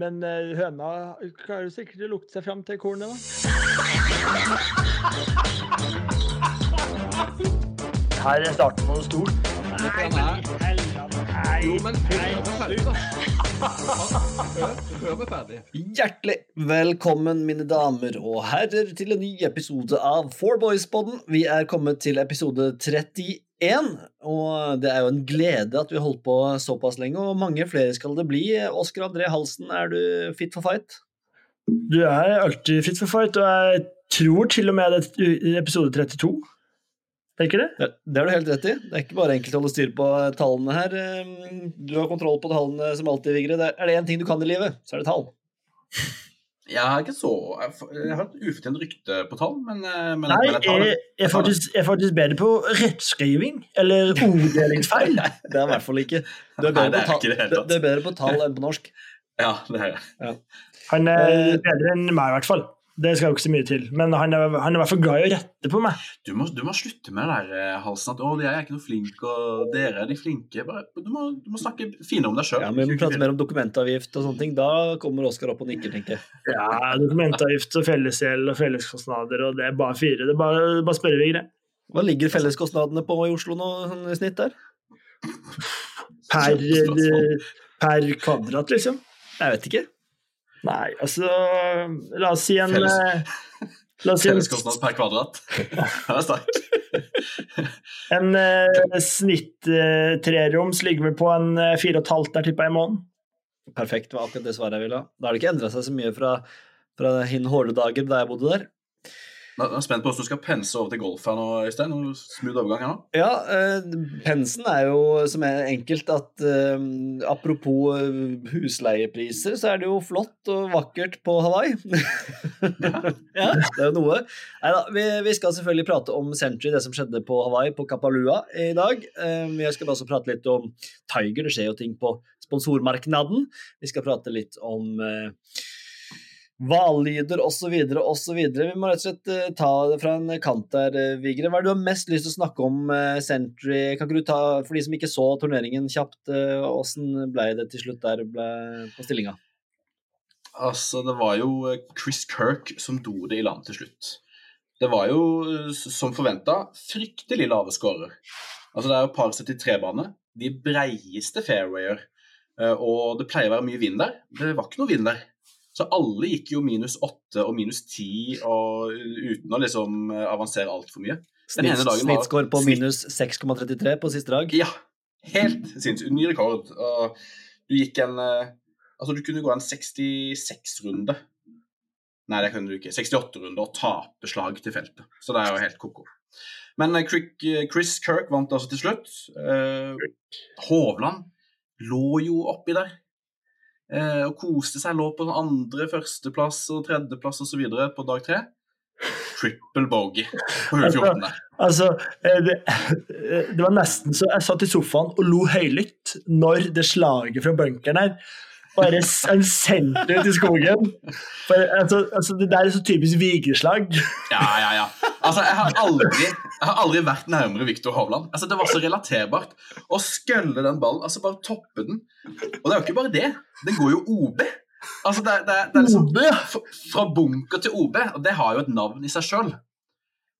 Men eh, høna klarer sikkert å lukte seg fram til kornet, da. Her er starten på noe stort. Nei. Nei. Jo, men ferdig. Hjertelig velkommen, mine damer og herrer, til en ny episode av Four Boys-podden. Vi er kommet til episode 31, og det er jo en glede at vi holdt på såpass lenge, og mange flere skal det bli. Oskar André Halsen, er du fit for fight? Du er alltid fit for fight, og jeg tror til og med det er episode 32. Tenker det? Ja, det har du helt rett i. Det er ikke bare enkelt å holde styr på tallene her. Du har kontroll på tallene som alltid, Vigre. Er det én ting du kan i livet, så er det tall. Jeg har ikke så Jeg har et ufortjent rykte på tall, men, eh, men Nei, jeg, jeg jeg er faktisk, jeg er faktisk bedre på rettskriving, eller orddelingsfeil. Det er i hvert fall ikke. Du er bedre, det er på, tall, du, du er bedre på tall enn på norsk. Ja, det er jeg. Han er Eh. bedre enn meg, i hvert fall. Det skal jo ikke så mye til. Men han er, han er i hvert fall glad i å rette på meg. Du må, du må slutte med det der eh, halsen at 'å, jeg er ikke noe flink', og 'dere er de flinke'. Bare, du, må, du må snakke finere om deg sjøl. Ja, men Vi må prate mer om dokumentavgift og sånne ting. Da kommer Oskar opp og nikker, tenker jeg. Ja, Dokumentavgift og fellesgjeld og felleskostnader, og det er bare fire. Det er bare, bare spørre Vigre. Hva ligger felleskostnadene på i Oslo nå sånn i snitt der? Per, per kvadrat, liksom. Jeg vet ikke. Nei, altså La oss si en Felles- eh, La oss si en, Felleskostnad per kvadrat. Det er sterkt. en eh, snitt eh, treroms ligger vel på en eh, fire og et halvt der, tipper jeg, i måneden. Perfekt, var akkurat det svaret jeg ville ha. Da har det ikke endra seg så mye fra, fra hin hårde dager da jeg bodde der. Nå er spent på hvordan du skal pense over til golf her nå, Øystein. Smooth overgang her nå. Ja, eh, pensen er jo som er enkelt at eh, apropos eh, husleiepriser, så er det jo flott og vakkert på Hawaii. ja, det er jo noe. Neida, vi, vi skal selvfølgelig prate om Century, det som skjedde på Hawaii, på Kapalua i dag. Eh, vi skal også prate litt om Tiger, det skjer jo ting på sponsormarknaden. Vi skal prate litt om eh, Hvallyder osv. osv. Vi må rett og slett eh, ta det fra en kant der, eh, Vigre. Hva er det du har mest lyst til å snakke om Sentry? Century? Kan ikke du ta, for de som ikke så turneringen kjapt, eh, åssen ble det til slutt der på stillinga? Altså, det var jo eh, Chris Kirk som dro det i land til slutt. Det var jo, eh, som forventa, fryktelig lave scorer. Altså, det er jo par 73-bane. De breieste fairwayer. eh, Og det pleier å være mye vind der. Det var ikke noe vind der. Så alle gikk jo minus 8 og minus 10 uten å liksom eh, avansere altfor mye. Den var- Snittscore på minus 6,33 på siste dag. Ja, helt sinnssykt. Ny rekord. Og du gikk en eh, Altså, du kunne gå en 66-runde. Nei, det kunne du ikke. 68-runde og tape slag til feltet. Så det er jo helt ko-ko. Men eh, Chris Kirk vant altså til slutt. Eh, Hovland lå jo oppi der og koste seg. Lå på andre, førsteplass og tredjeplass osv. på dag tre. Triple bogey på hull 14 der. Altså, eh, det, eh, det var nesten så jeg satt i sofaen og lo høylytt når det slaget fra bunkeren her bare en sendte ut i skogen. For, altså, altså, det der er så typisk Vigre-slag. Ja, ja, ja. Altså, jeg har aldri, jeg har aldri vært nærmere Viktor Hovland. Altså, det var så relaterbart. Å skølle den ballen, altså bare toppe den. Og det er jo ikke bare det. Den går jo OB. Altså, det, er- det, er- det er liksom fra bunker til OB, og det har jo et navn i seg sjøl.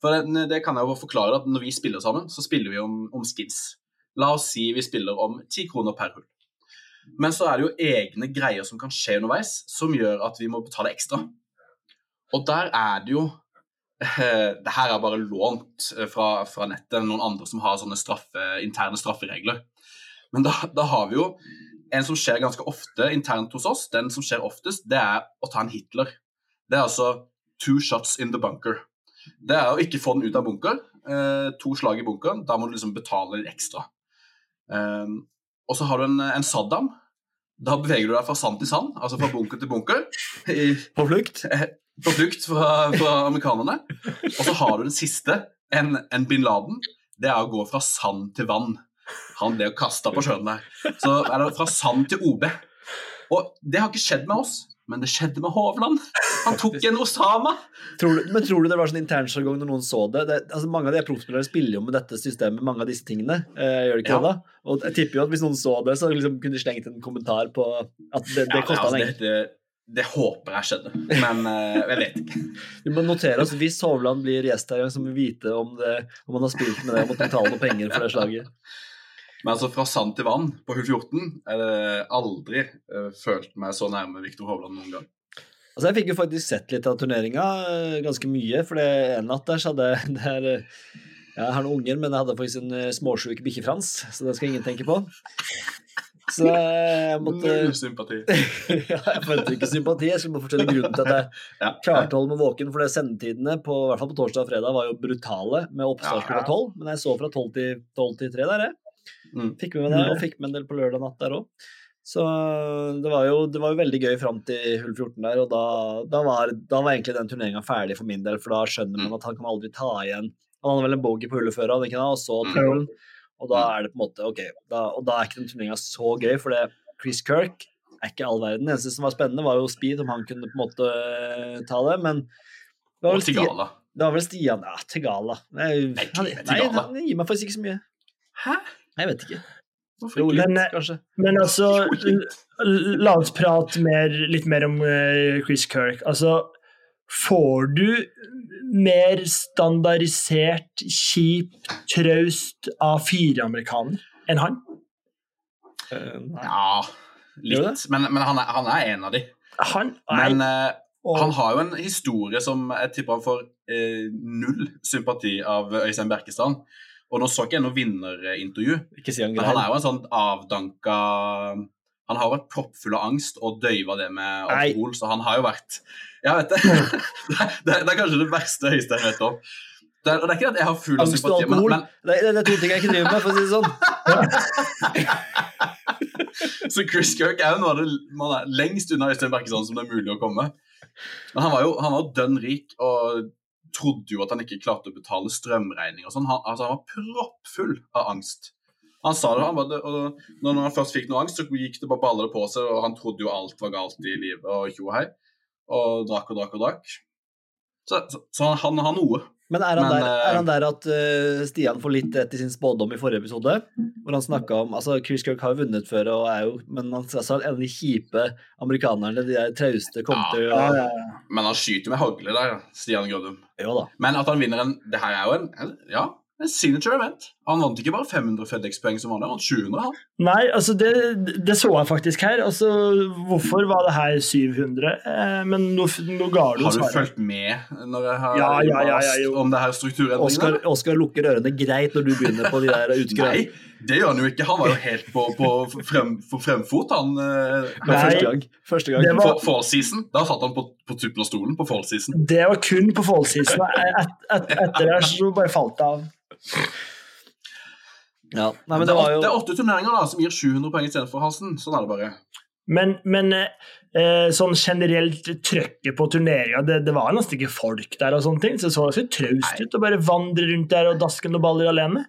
For det, det kan jeg jo forklare at når vi spiller sammen, så spiller vi om, om skins. La oss si vi spiller om ti kroner per hull. Men så er det jo egne greier som kan skje underveis, som gjør at vi må betale ekstra. Og der er det jo Det her er bare lånt eh, fra, fra nettet, noen andre som har sånne straffe, interne strafferegler. Men da, da har vi jo en som skjer ganske ofte internt hos oss. Den som skjer oftest, det er å ta en Hitler. Det er altså two shots in the bunker. Det er å ikke få den ut av bunker. Eh, to slag i bunkeren. Da må du liksom betale litt ekstra. Eh, og så har du en, en Saddam. Da beveger du deg fra sand til sand, altså fra bunker til bunker. I, På flukt. på flukt fra, fra amerikanerne. Og så har du den siste, en, en bin Laden. Det er å gå fra sand til vann. Han ble kasta på sjøen der. Så er det fra sand til OB. Og det har ikke skjedd med oss. Men det skjedde med Hovland. Han tok en Osama. Tror du, men tror du det var sånn internsjargong når noen så det? det altså mange av de proffspillere spiller jo med dette systemet, mange av disse tingene. Eh, gjør de ikke Ja. det, da? Og jeg tipper jo at hvis noen så det, så liksom kunne de slengt en kommentar på at det, det Ja, altså, det, håper jeg skjedde, men uh, jeg vet ikke. Vi må notere oss hvis Hovland blir gjest her, så må vi vite om, det, om han har spilt med det og måtte betale noen penger for det slaget. Men altså, fra sand til vann på hull 14 er det aldri uh, følt meg så nærme Viktor Hovland noen gang. Altså Jeg fikk jo faktisk sett litt av turneringa, eh, ganske mye. For det en natt der så hadde jeg det er, eh, Jeg har noen unger, men jeg hadde faktisk en småsjuk bikkje-Frans, så det skal ingen tenke på. Så jeg måtte Null sympati. ja, Jeg følte ikke sympati. Jeg skulle bare fortelle grunnen til at jeg Ja. klarte å holde meg våken. For det sendetidene på, i hvert fall på torsdag og fredag var jo brutale, med oppstart klokka ja. tolv. Men jeg så fra tolv til, 12 til tre der, jeg. Mm. Fikk med meg det, og fikk med en del på lørdag natt der òg. Så det var, jo, det var jo veldig gøy fram til hull 14 der, og da, da, var, da var egentlig den turneringa ferdig for min del, for da skjønner man Mm. at han kan aldri ta igjen Han hadde vel en bogey på hullet før, hadde ikke det, og så Mm. Og da er det på en måte OK, da, og da er ikke den turneringa så gøy, for det Chris Kirk er ikke all verden. Det eneste som var spennende, var jo speed, om han kunne på en måte eh, ta det, men det var vel Tigala. det var vel Stian Ja, Tigala. Nei, Nei, han, nei, han gir meg faktisk ikke så mye. Hæ? Jeg vet ikke. Jo, litt, Men, eh, kanskje. Men altså, la oss prate mer, litt mer om eh, Chris Kirk. Altså, får du mer standardisert, kjip, traust A4-amerikaner enn han? Eh. Ja, litt. Men, men han, er, han er en av de. Han, Men eh, og- han har jo en historie som jeg tipper han får eh, null sympati av Øystein Berkestad. Og nå så ikke jeg noe vinnerintervju, Ikke si han men han er jo en sånn avdanka Han har vært proppfull av angst og døyva det med Nei. så han har jo vært Ja, vet du. det, er, det er kanskje det verste Øystein vet om. Det er, og det er ikke at jeg har full av Angst og sympati, men, alkohol. men Det, det, det er to ting jeg ikke driver med, for å si det sånn. Så Chris Kirk er jo noe av det man er lengst unna Øystein Berkesson som det er mulig å komme. Men han var jo han var dønn rik og trodde jo at han ikke klarte å betale strømregning og sånn. Han, altså, han var proppfull av angst. Han sa det, han bare, og når han først fikk noe angst, så gikk det bare baller på seg, og han trodde jo alt var galt i livet og tjo hei. Og drakk og drakk og drakk. Så, så, så han, han har noe. Men er han, Men, der, eh, er han der at uh, Stian får litt rett i sin spådom i forrige episode? Hvor han snakka om altså Chris Kirk har jo vunnet før, og er jo, men han sa at en av de kjipe amerikanerne, de der trauste, kommer til ja, ja, ja. Men han skyter med hagle der, Stian Grødum. Jo da. Men at han vinner en Det her er jo en, ja, signature event. Han vant ikke bare 500 FedEx-poeng som vanlig, han vant 700. han. Nei, altså det, det så jeg faktisk her. Altså, hvorfor var det her 700? Eh, men nå, nå ga du jo Har du fulgt med når jeg har Ja, ja, ja, ja, om det her strukturendringene? Oskar, Oskar lukker ørene greit når du begynner på de der Nei, utgreiene. det gjør han jo ikke. Han var jo helt på, på frem, for fremfot, han. eh, Nei. Første gang. Første gang. Var- For, fall season. Da satt han på, på tuppen av stolen på fall season. Det var kun på Follseason. Et, et, etter det så bare falt det av. Ja. Nei, men det, er jo det er åtte turneringer da, som gir 700 poeng istedenfor Halsen. Sånn er det bare. Men, men eh, sånn generelt trøkket på turneringa, det, det var nesten ikke folk der, og sånne ting, så det så ganske traust ut å bare vandre rundt der og daske noen baller alene.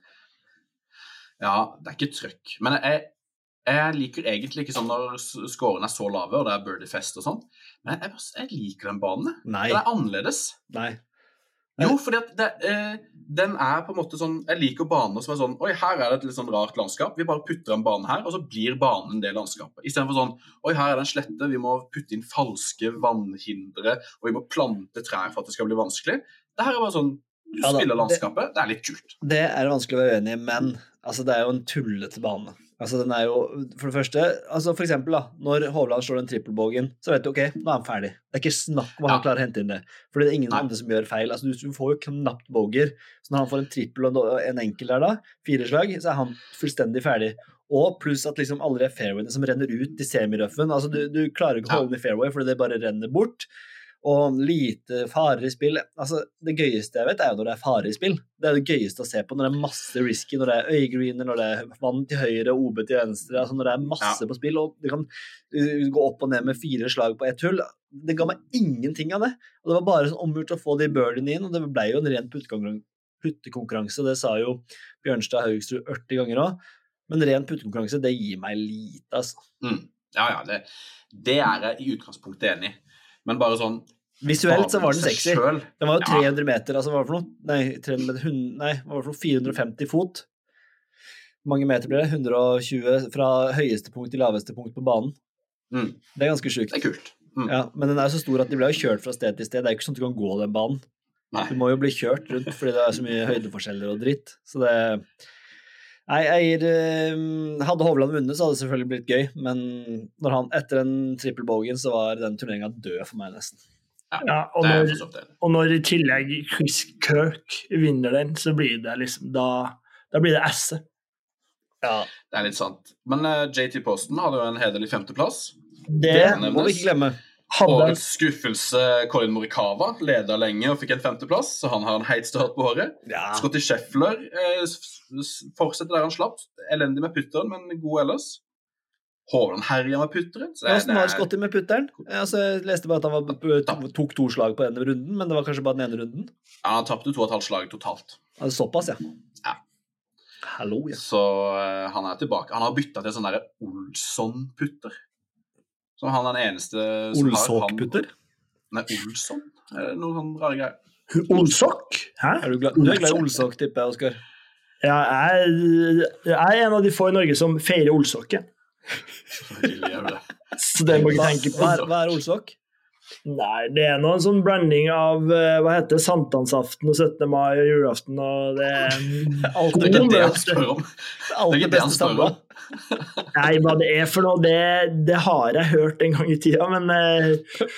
Ja, det er ikke trøkk. Men jeg, jeg liker egentlig ikke sånn når scorene er så lave, og det er birdie-fest og sånn. Men jeg, jeg liker den banen. Nei. Den er annerledes. Nei. Jo, fordi at det, eh, den er på en måte sånn Jeg liker baner som er sånn Oi, her er det et litt sånn rart landskap. Vi bare putter en bane her, og så blir banen det landskapet. Istedenfor sånn Oi, her er det en slette. Vi må putte inn falske vannhindre, og vi må plante trær for at det skal bli vanskelig. Det her er bare sånn Du Ja da, spiller det- landskapet. Det er litt kult. Det er vanskelig å være uenig i, men altså, det er jo en tullete bane. Altså, den er jo, for det første, altså, for eksempel da, når Hovland slår den trippelbogen, så vet du, ok, nå er han ferdig. Det er ikke snakk om at han Ja. klarer å hente inn det. For det er ingen Nei. andre som gjør feil. Altså, du, du får jo knapt boger. Så når han får en trippel og en enkel der da, fire slag, så er han fullstendig ferdig. Og pluss at liksom alle de fairwayene som renner ut i semirøffen, altså du, du klarer ikke å holde den i fairway fordi det bare renner bort. Og lite farer i spill. Altså, det gøyeste jeg vet, er jo når det er farer i spill. Det er det gøyeste å se på når det er masse risky, når det er øyegreener, når det er vann til høyre OB til venstre. altså Når det er masse på spill, og du kan uh, gå opp og ned med fire slag på ett hull. Det ga meg ingenting av det. Og det var bare sånn omgjort å få de birdiene inn, og det ble jo en ren puttekonkurranse. Det sa jo Bjørnstad Haugstrud 80 ganger òg. Men ren puttekonkurranse, det gir meg lite, altså. Mm. Ja, ja, det, det er jeg i utgangspunktet enig i. Men bare sånn Visuelt så var den sexy. Den var jo 300 meter, altså hva var det for noe? Nei, 300 meter, hun- nei hva var det for noe? 450 fot. Hvor mange meter blir det? 120 fra høyeste punkt til laveste punkt på banen. Mm, Det er ganske sjukt. det er kult. Mm. Ja, men den er jo så stor at de ble jo kjørt fra sted til sted. Det er jo ikke sånn at du kan gå den banen. Nei. Du må jo bli kjørt rundt fordi det er så mye høydeforskjeller og dritt. Så det Nei, jeg eh, Hadde Hovland vunnet, så hadde det selvfølgelig blitt gøy, men når han, etter den triple bogen, så var den turneringa død for meg, nesten. Ja, og Det er når, og når i tillegg Chris Kirk vinner den, så blir det liksom Da, da blir det esse. Ja, Det er litt sant. Men uh, JT Posten hadde jo en hederlig femteplass. Det Det må vi ikke glemme. Hadde Årets skuffelse, Colin Morikawa, leda lenge og fikk en femteplass, så han har en heit start på håret. Ja. Scotty Scheffler eh, fortsetter der han slapp. Elendig med putteren, men god ellers. Hovland herja med putteren. Åssen var Scotty med putteren? Altså, jeg leste bare at han var, tok to slag på denne runden, men det var kanskje bare den ene runden? han tapte to og et halvt slag totalt. Altså, såpass, ja. Ja. Hallo, ja. Så uh, han er tilbake. Han har bytta til sånn derre Olsson-putter. Som han er den eneste som har han Olsåk-putter? Nei, Olsson? Er det noen rare greier? Olsok? Hæ? Er du, glad? du er glad i Olsåk, tipper jeg, Oskar. Ja, jeg, jeg er en av de få i Norge som feirer Olsoket. Så det må ikke tenke på. er, hva er Olsåk? Nei, det er noen en sånn blanding av eh, hva heter det, sankthansaften og 17. mai og julaften og det Alt Det er ikke det han spør om. Det er ikke det han spør om. Nei, hva det er for noe, det, det har jeg hørt en gang i tida, men eh,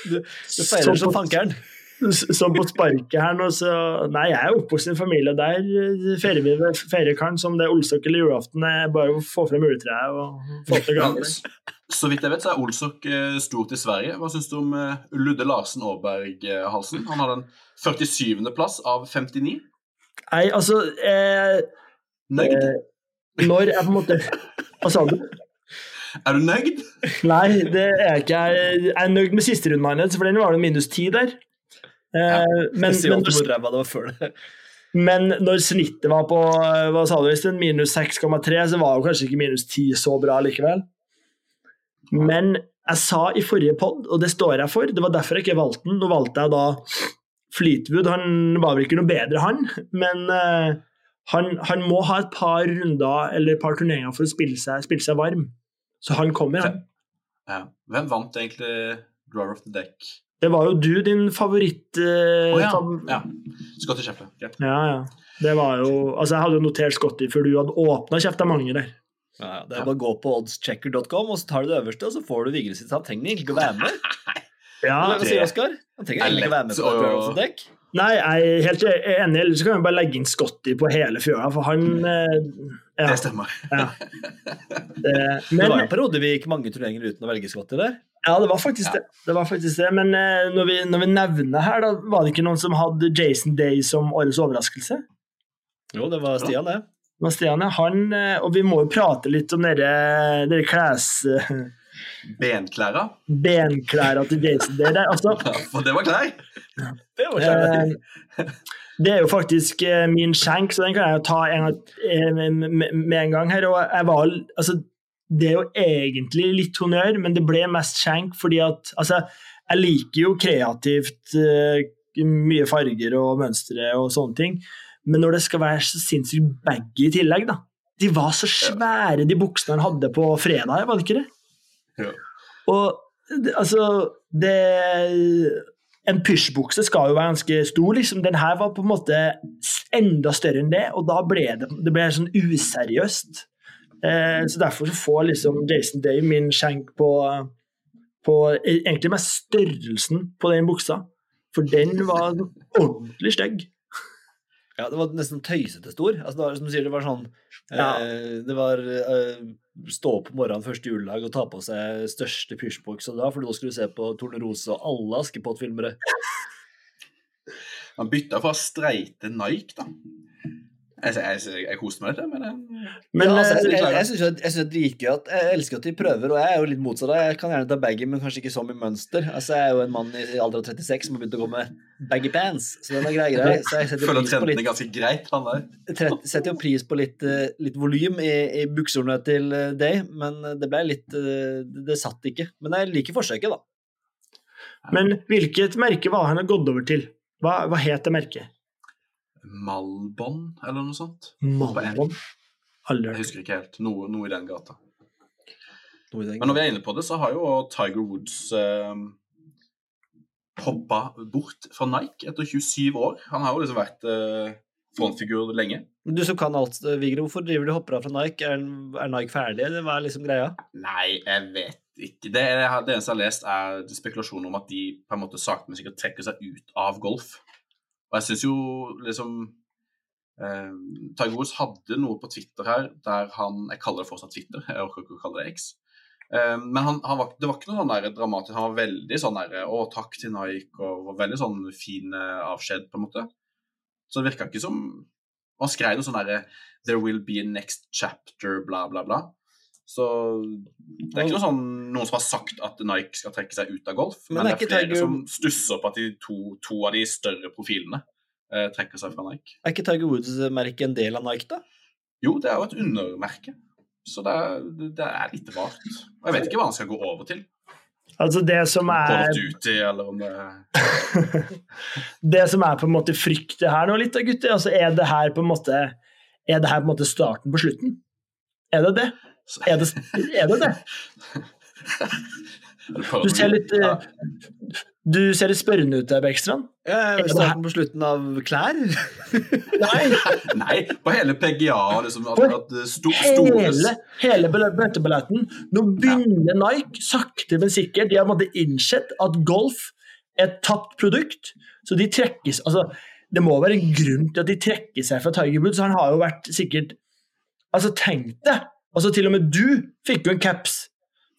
Du, du feirer som som på- fankeren. Som på sparket her nå, så Nei, jeg er oppvokst i en familie der eh, feirer vi ved feirekaren som det er olsok eller julaften. Det er bare å få frem juletreet og få til Ja. Så vidt jeg vet, så er Olsok eh, stort i Sverige. Hva syns du om eh, Ludde Larsen Aaberg-halsen? Han har den 47. plass av 59. Nei, altså eh, Nøyd? eh, Når jeg på en måte Hva sa du? Er du nøyd? Nei, det er jeg ikke. Jeg er nøyd med siste runden hans, for den var det minus ti der. Ja, men, men, alltid det var før det. men når snittet var på eh, hva sa du, Øystein, minus 6,3, så var jo kanskje ikke minus 10 så bra likevel. Men jeg sa i forrige pod, og det står jeg for, det var derfor jeg ikke valgte den. Nå valgte jeg da Fleetwood. Han var vel ikke noe bedre, han, men eh, han, han må ha et par runder eller et par turneringer for å spille seg, spille seg varm. Så han kommer, han. Ja. Hvem vant egentlig Drawer of the Deck? Det var jo du, din favoritt eh, oh, ja. ja. Scotty Sheffield. Greit. ja, ja. Det var jo Altså, jeg hadde jo notert Scotty før du hadde åpna kjeftemanget der. Ja, ja, det er bare å gå på oddschecker.com, og så tar du det øverste, og så får du Vigre sitt. Han trenger egentlig ikke å være med. Ja, Hva det sier Oskar? Han trenger er egentlig ikke å være med på Drawer of the Deck. Nei, jeg er helt enig. Ellers kan vi bare legge inn Scotty på hele fjøla, for han eh, ja, Det stemmer. det, Det men, var jo en periode vi gikk mange turneringer uten å velge Scotty der. ja, det var faktisk det. det, var faktisk det. Men eh, når, vi, når vi nevner her, da var det ikke noen som hadde Jason Day som årets overraskelse? Jo, det var Stian, det. Det var Stian, ja. Han, eh, og vi må jo prate litt om dere, dere kles... eh, Benklæra. til Jason Day der. Altså, For det var klær. Det var klær. Eh, det er jo faktisk eh, min skjenk, så den kan jeg jo ta en, gang- eh, med, en gang her. Og jeg var, altså, det er jo egentlig litt honnør, men det ble mest skjenk fordi at altså, Jeg liker jo kreativt mye farger og mønstre og sånne ting, men når det skal være så sinnssykt baggy i tillegg, da De var så svære, de buksene han hadde på fredag, var det ikke det? Ja. Og altså det, En pysjbukse skal jo være ganske stor. liksom. Den her var på en måte enda større enn det, og da ble det, det ble sånn useriøst. Eh, så Derfor så får liksom Jason Day min skjenk på, på egentlig mest størrelsen på den buksa. For den var ordentlig stygg. Ja, det var nesten tøysete stor. Altså, det var som du sier, det var sånn Ja. eh, Det var eh, stå opp på morgenen første juledag og ta på seg største pysjbuksa da, for da skulle du se på Tornerose og alle Askepott-filmere. Han bytta fra streite Nike, da. Jeg, jeg, jeg, jeg koste meg litt. Men ja, altså, eh, jeg jeg, syns det er dritgøy at Jeg elsker at de prøver, og jeg er jo litt motsatt. av. Jeg kan gjerne ta baggy, men kanskje ikke så mye mønster. Altså, Jeg er jo en mann i alder av 36 som har begynt å gå med baggy pants, så den er grei, grei. Så jeg setter Føler trendene litt ganske greit, han der. tret- setter jo pris på litt, eh, litt volym i, i buksene til eh, Day, men det ble litt eh, Det, det satt ikke. Men jeg liker forsøket, da. men hvilket merke var han gått over til? Hva, hva het det merket? Malbon, eller noe sånt. Malbon? Jeg husker ikke helt. Noe, noe i den gata. I den Men når vi er inne på det, så har jo Tiger Woods eh, hoppa bort fra Nike etter 27 år. Han har jo liksom vært eh, frontfigur lenge. Du som kan alt, eh, Vigre, hvorfor driver du hopper av fra Nike? Er, er Nike ferdig, eller hva er liksom greia? Nei, jeg vet ikke. Det, det eneste jeg har lest, er spekulasjoner om at de på en måte sakte, men sikkert trekker seg ut av golf. Og jeg syns jo liksom eh, Tiger hadde noe på Twitter her der han Jeg kaller det fortsatt Twitter, jeg orker ikke å kalle det X. Eh, men han, han var, det var ikke noe sånn der dramatisk. Han var veldig sånn der Å, takk til Nike, og og veldig sånn fin eh, avskjed, på en måte. Så det virka ikke som Han skrev noe sånn derre There will be a next chapter, bla, bla, bla. Så det er ikke noe sånn, noen som har sagt at Nike skal trekke seg ut av golf, Men men, er det er flere Tiger- som stusser på at de to, to av de større profilene eh, trekker seg fra Nike. Er ikke Tiger Woods-merket en del av Nike, da? Jo, det er jo et undermerke, så det er, det er litt rart. Og jeg vet ikke hva han skal gå over til. Altså det som er Duty, eller om det det som er på en måte fryktet her nå litt, da, gutter, altså er det her på en måte er det her på en måte starten på slutten? Er det det? Er det er det? det? Du ser litt Ja. eh, Du ser litt spørrende ut der, Bekkstrand. Ja, starten på slutten av klær? Nei, Nei, på hele PGA liksom, at, at sto, hele, hele bøtteballetten. Nå begynner Nike sakte, men sikkert. De har måtte innsett at golf er et tapt produkt, så de trekkes altså, Det må være en grunn til at de trekker seg fra Tiger Woods. Han har jo vært sikkert Altså, tenk det! Altså, til og med du fikk jo en caps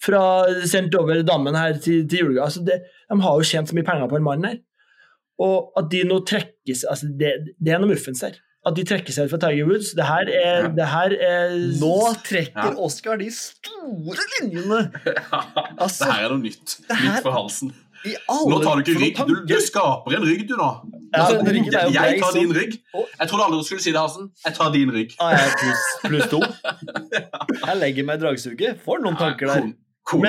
fra sendt over dammen her til, til julegave. Altså, det- de har jo tjent så mye penger på en mann her. Og at de nå trekkes altså det, det er noe muffens her. At de trekker seg fra Tiger Woods, det her er, Ja. det her er Nå trekker Ja. Oscar de store linjene! Altså, det her er noe nytt. her- Nytt for halsen. I alle Nå tar du ikke rygg. Du, du skaper en rygg, du, nå. Ja, Altså, er jeg tar din rygg. Jeg trodde aldri du skulle si det, Halsen. Jeg tar din rygg. Ah, jeg er pluss plus to. Jeg legger meg i dragsuget. Får noen tanker der. Kon-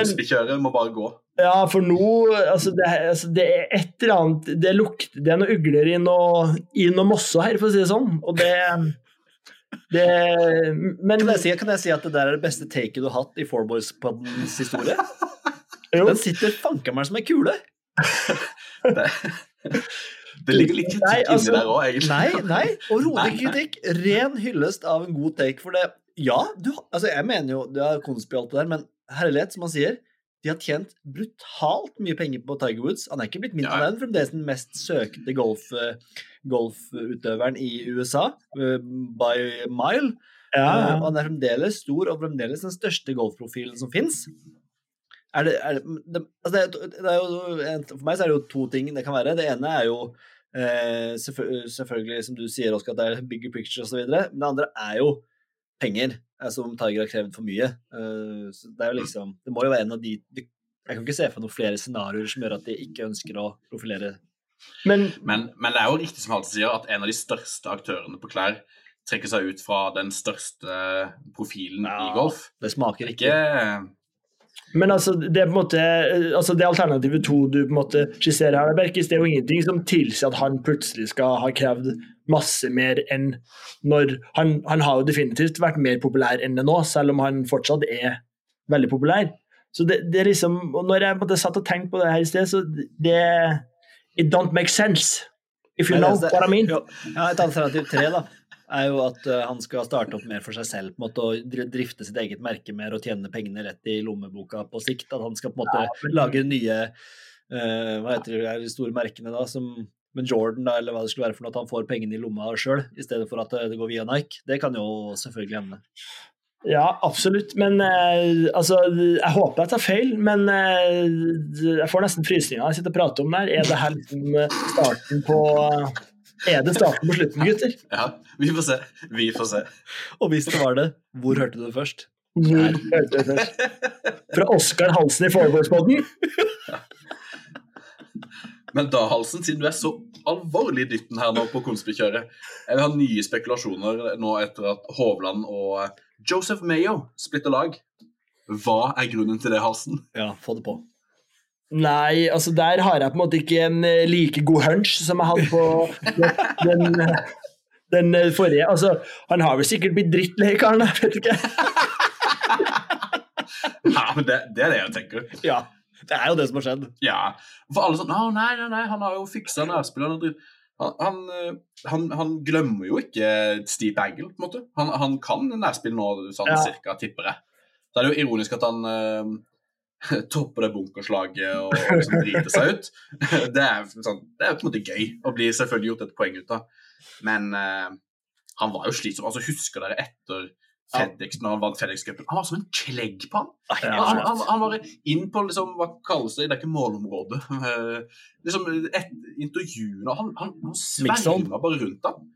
må bare gå. Ja, for nå altså det, altså det er et eller annet Det lukter Det er noen ugler i noe, i noe mosse her, for å si det sånn. Og det, det Men Kan jeg, si, kan jeg si at det der er det beste taket du har hatt i Fourboys-poddens historie? jo, Den sitter fanken meg som ei kule. Det, det ligger litt kritikk Nei, altså- inni der òg, egentlig. Nei, nei, og rolig kritikk. Ren hyllest av en god take. For det Ja, du, altså jeg mener jo det er konspi alt det der, men herlighet, som han sier, de har tjent brutalt mye penger på Tiger Woods. Han er ikke blitt mindre, Ja. er fremdeles den mest søkte golf, golfutøveren i USA, eh, by mile. ja, og han er fremdeles stor og fremdeles den største golfprofilen som fins. Er det, er det, det, altså det, er- det er jo, for meg så er det jo to ting det kan være. Det ene er jo eh, selvfø- selvfølgelig, som du sier, Oskar, at det er bigger picture osv. Men det andre er jo penger, eh, som Tiger har krevd for mye. Eh, så det er jo liksom Det må jo være en av de de- Jeg kan ikke se for noen flere scenarioer som gjør at de ikke ønsker å profilere men Men, men det er jo riktig som Halte sier, at en av de største aktørene på klær trekker seg ut fra den største profilen Ja. i golf. Det smaker ikke. Ikke Men altså, det på en måte altså det alternativet to du på en måte skisserer her, Berkis, det er jo ingenting som tilsier at han plutselig skal ha krevd masse mer enn når han, han har jo definitivt vært mer populær enn det nå, selv om han fortsatt er veldig populær. Så det, det er liksom, og Når jeg måte satt og tenkte på det her i sted, så det It don't make sense. If you know what I mean. Ja, et alternativ tre da, er jo at eh, han skal starte opp mer for seg selv, på en måte, og drifte sitt eget merke mer og tjene pengene rett i lommeboka på sikt. At han skal på en måte Ja, men- lage nye uh, Hva heter det, de store merkene da, som men Jordan, da, eller hva det skulle være for noe, at han får pengene i lomma sjøl, i stedet for at eh, det går via Nike. Det kan jo selvfølgelig hende. Ja, absolutt. Men eh, altså, jeg håper jeg tar feil, men eh, jeg får nesten frysninger når jeg sitter og prater om det her. Er det her liksom eh, starten på Er det starten på slutten, gutter? Ja, vi får se. Vi får se. Og hvis det var det, hvor hørte du det først? Hvor hørte du det først? Fra Oskar Halsen i Forwardspodden. Men da, Halsen, siden du er så alvorlig i dytten her nå på konspikjøret Jeg vil ha nye spekulasjoner nå etter at Hovland og Joseph Mayo splitter lag. Hva er grunnen til det, Halsen? Ja, få det på. Nei, altså der har jeg på en måte ikke en eh, like god hunch som jeg hadde på den, den eh, forrige. Altså, han har vel sikkert blitt drittlei, karen. Jeg vet ikke. Ja, men det, det er det jeg tenker. Ja, det er jo det som har skjedd. Ja, For alle sånn Å, nei, nei, nei, han har jo fiksa nærspillerne. Han, han, eh, han, han glemmer jo ikke Steve Angle, på en måte. Han, han kan nærspill nå, sånn Ja. cirka, tipper jeg. Så er det jo ironisk at han topper det bunkerslaget og, og liksom driter seg ut. Det er, sånn, det er på en måte gøy å bli selvfølgelig gjort et poeng ut av. Men uh, han var jo slitsom. Altså, husker dere etter FedEx, når han vant FedEx-cupen? Han var som en klegg på han. Han, han, han var inn på liksom, hva kalles det, det er ikke målområdet. Uh, liksom et, Intervjuene Han, han, han sverma bare rundt ham.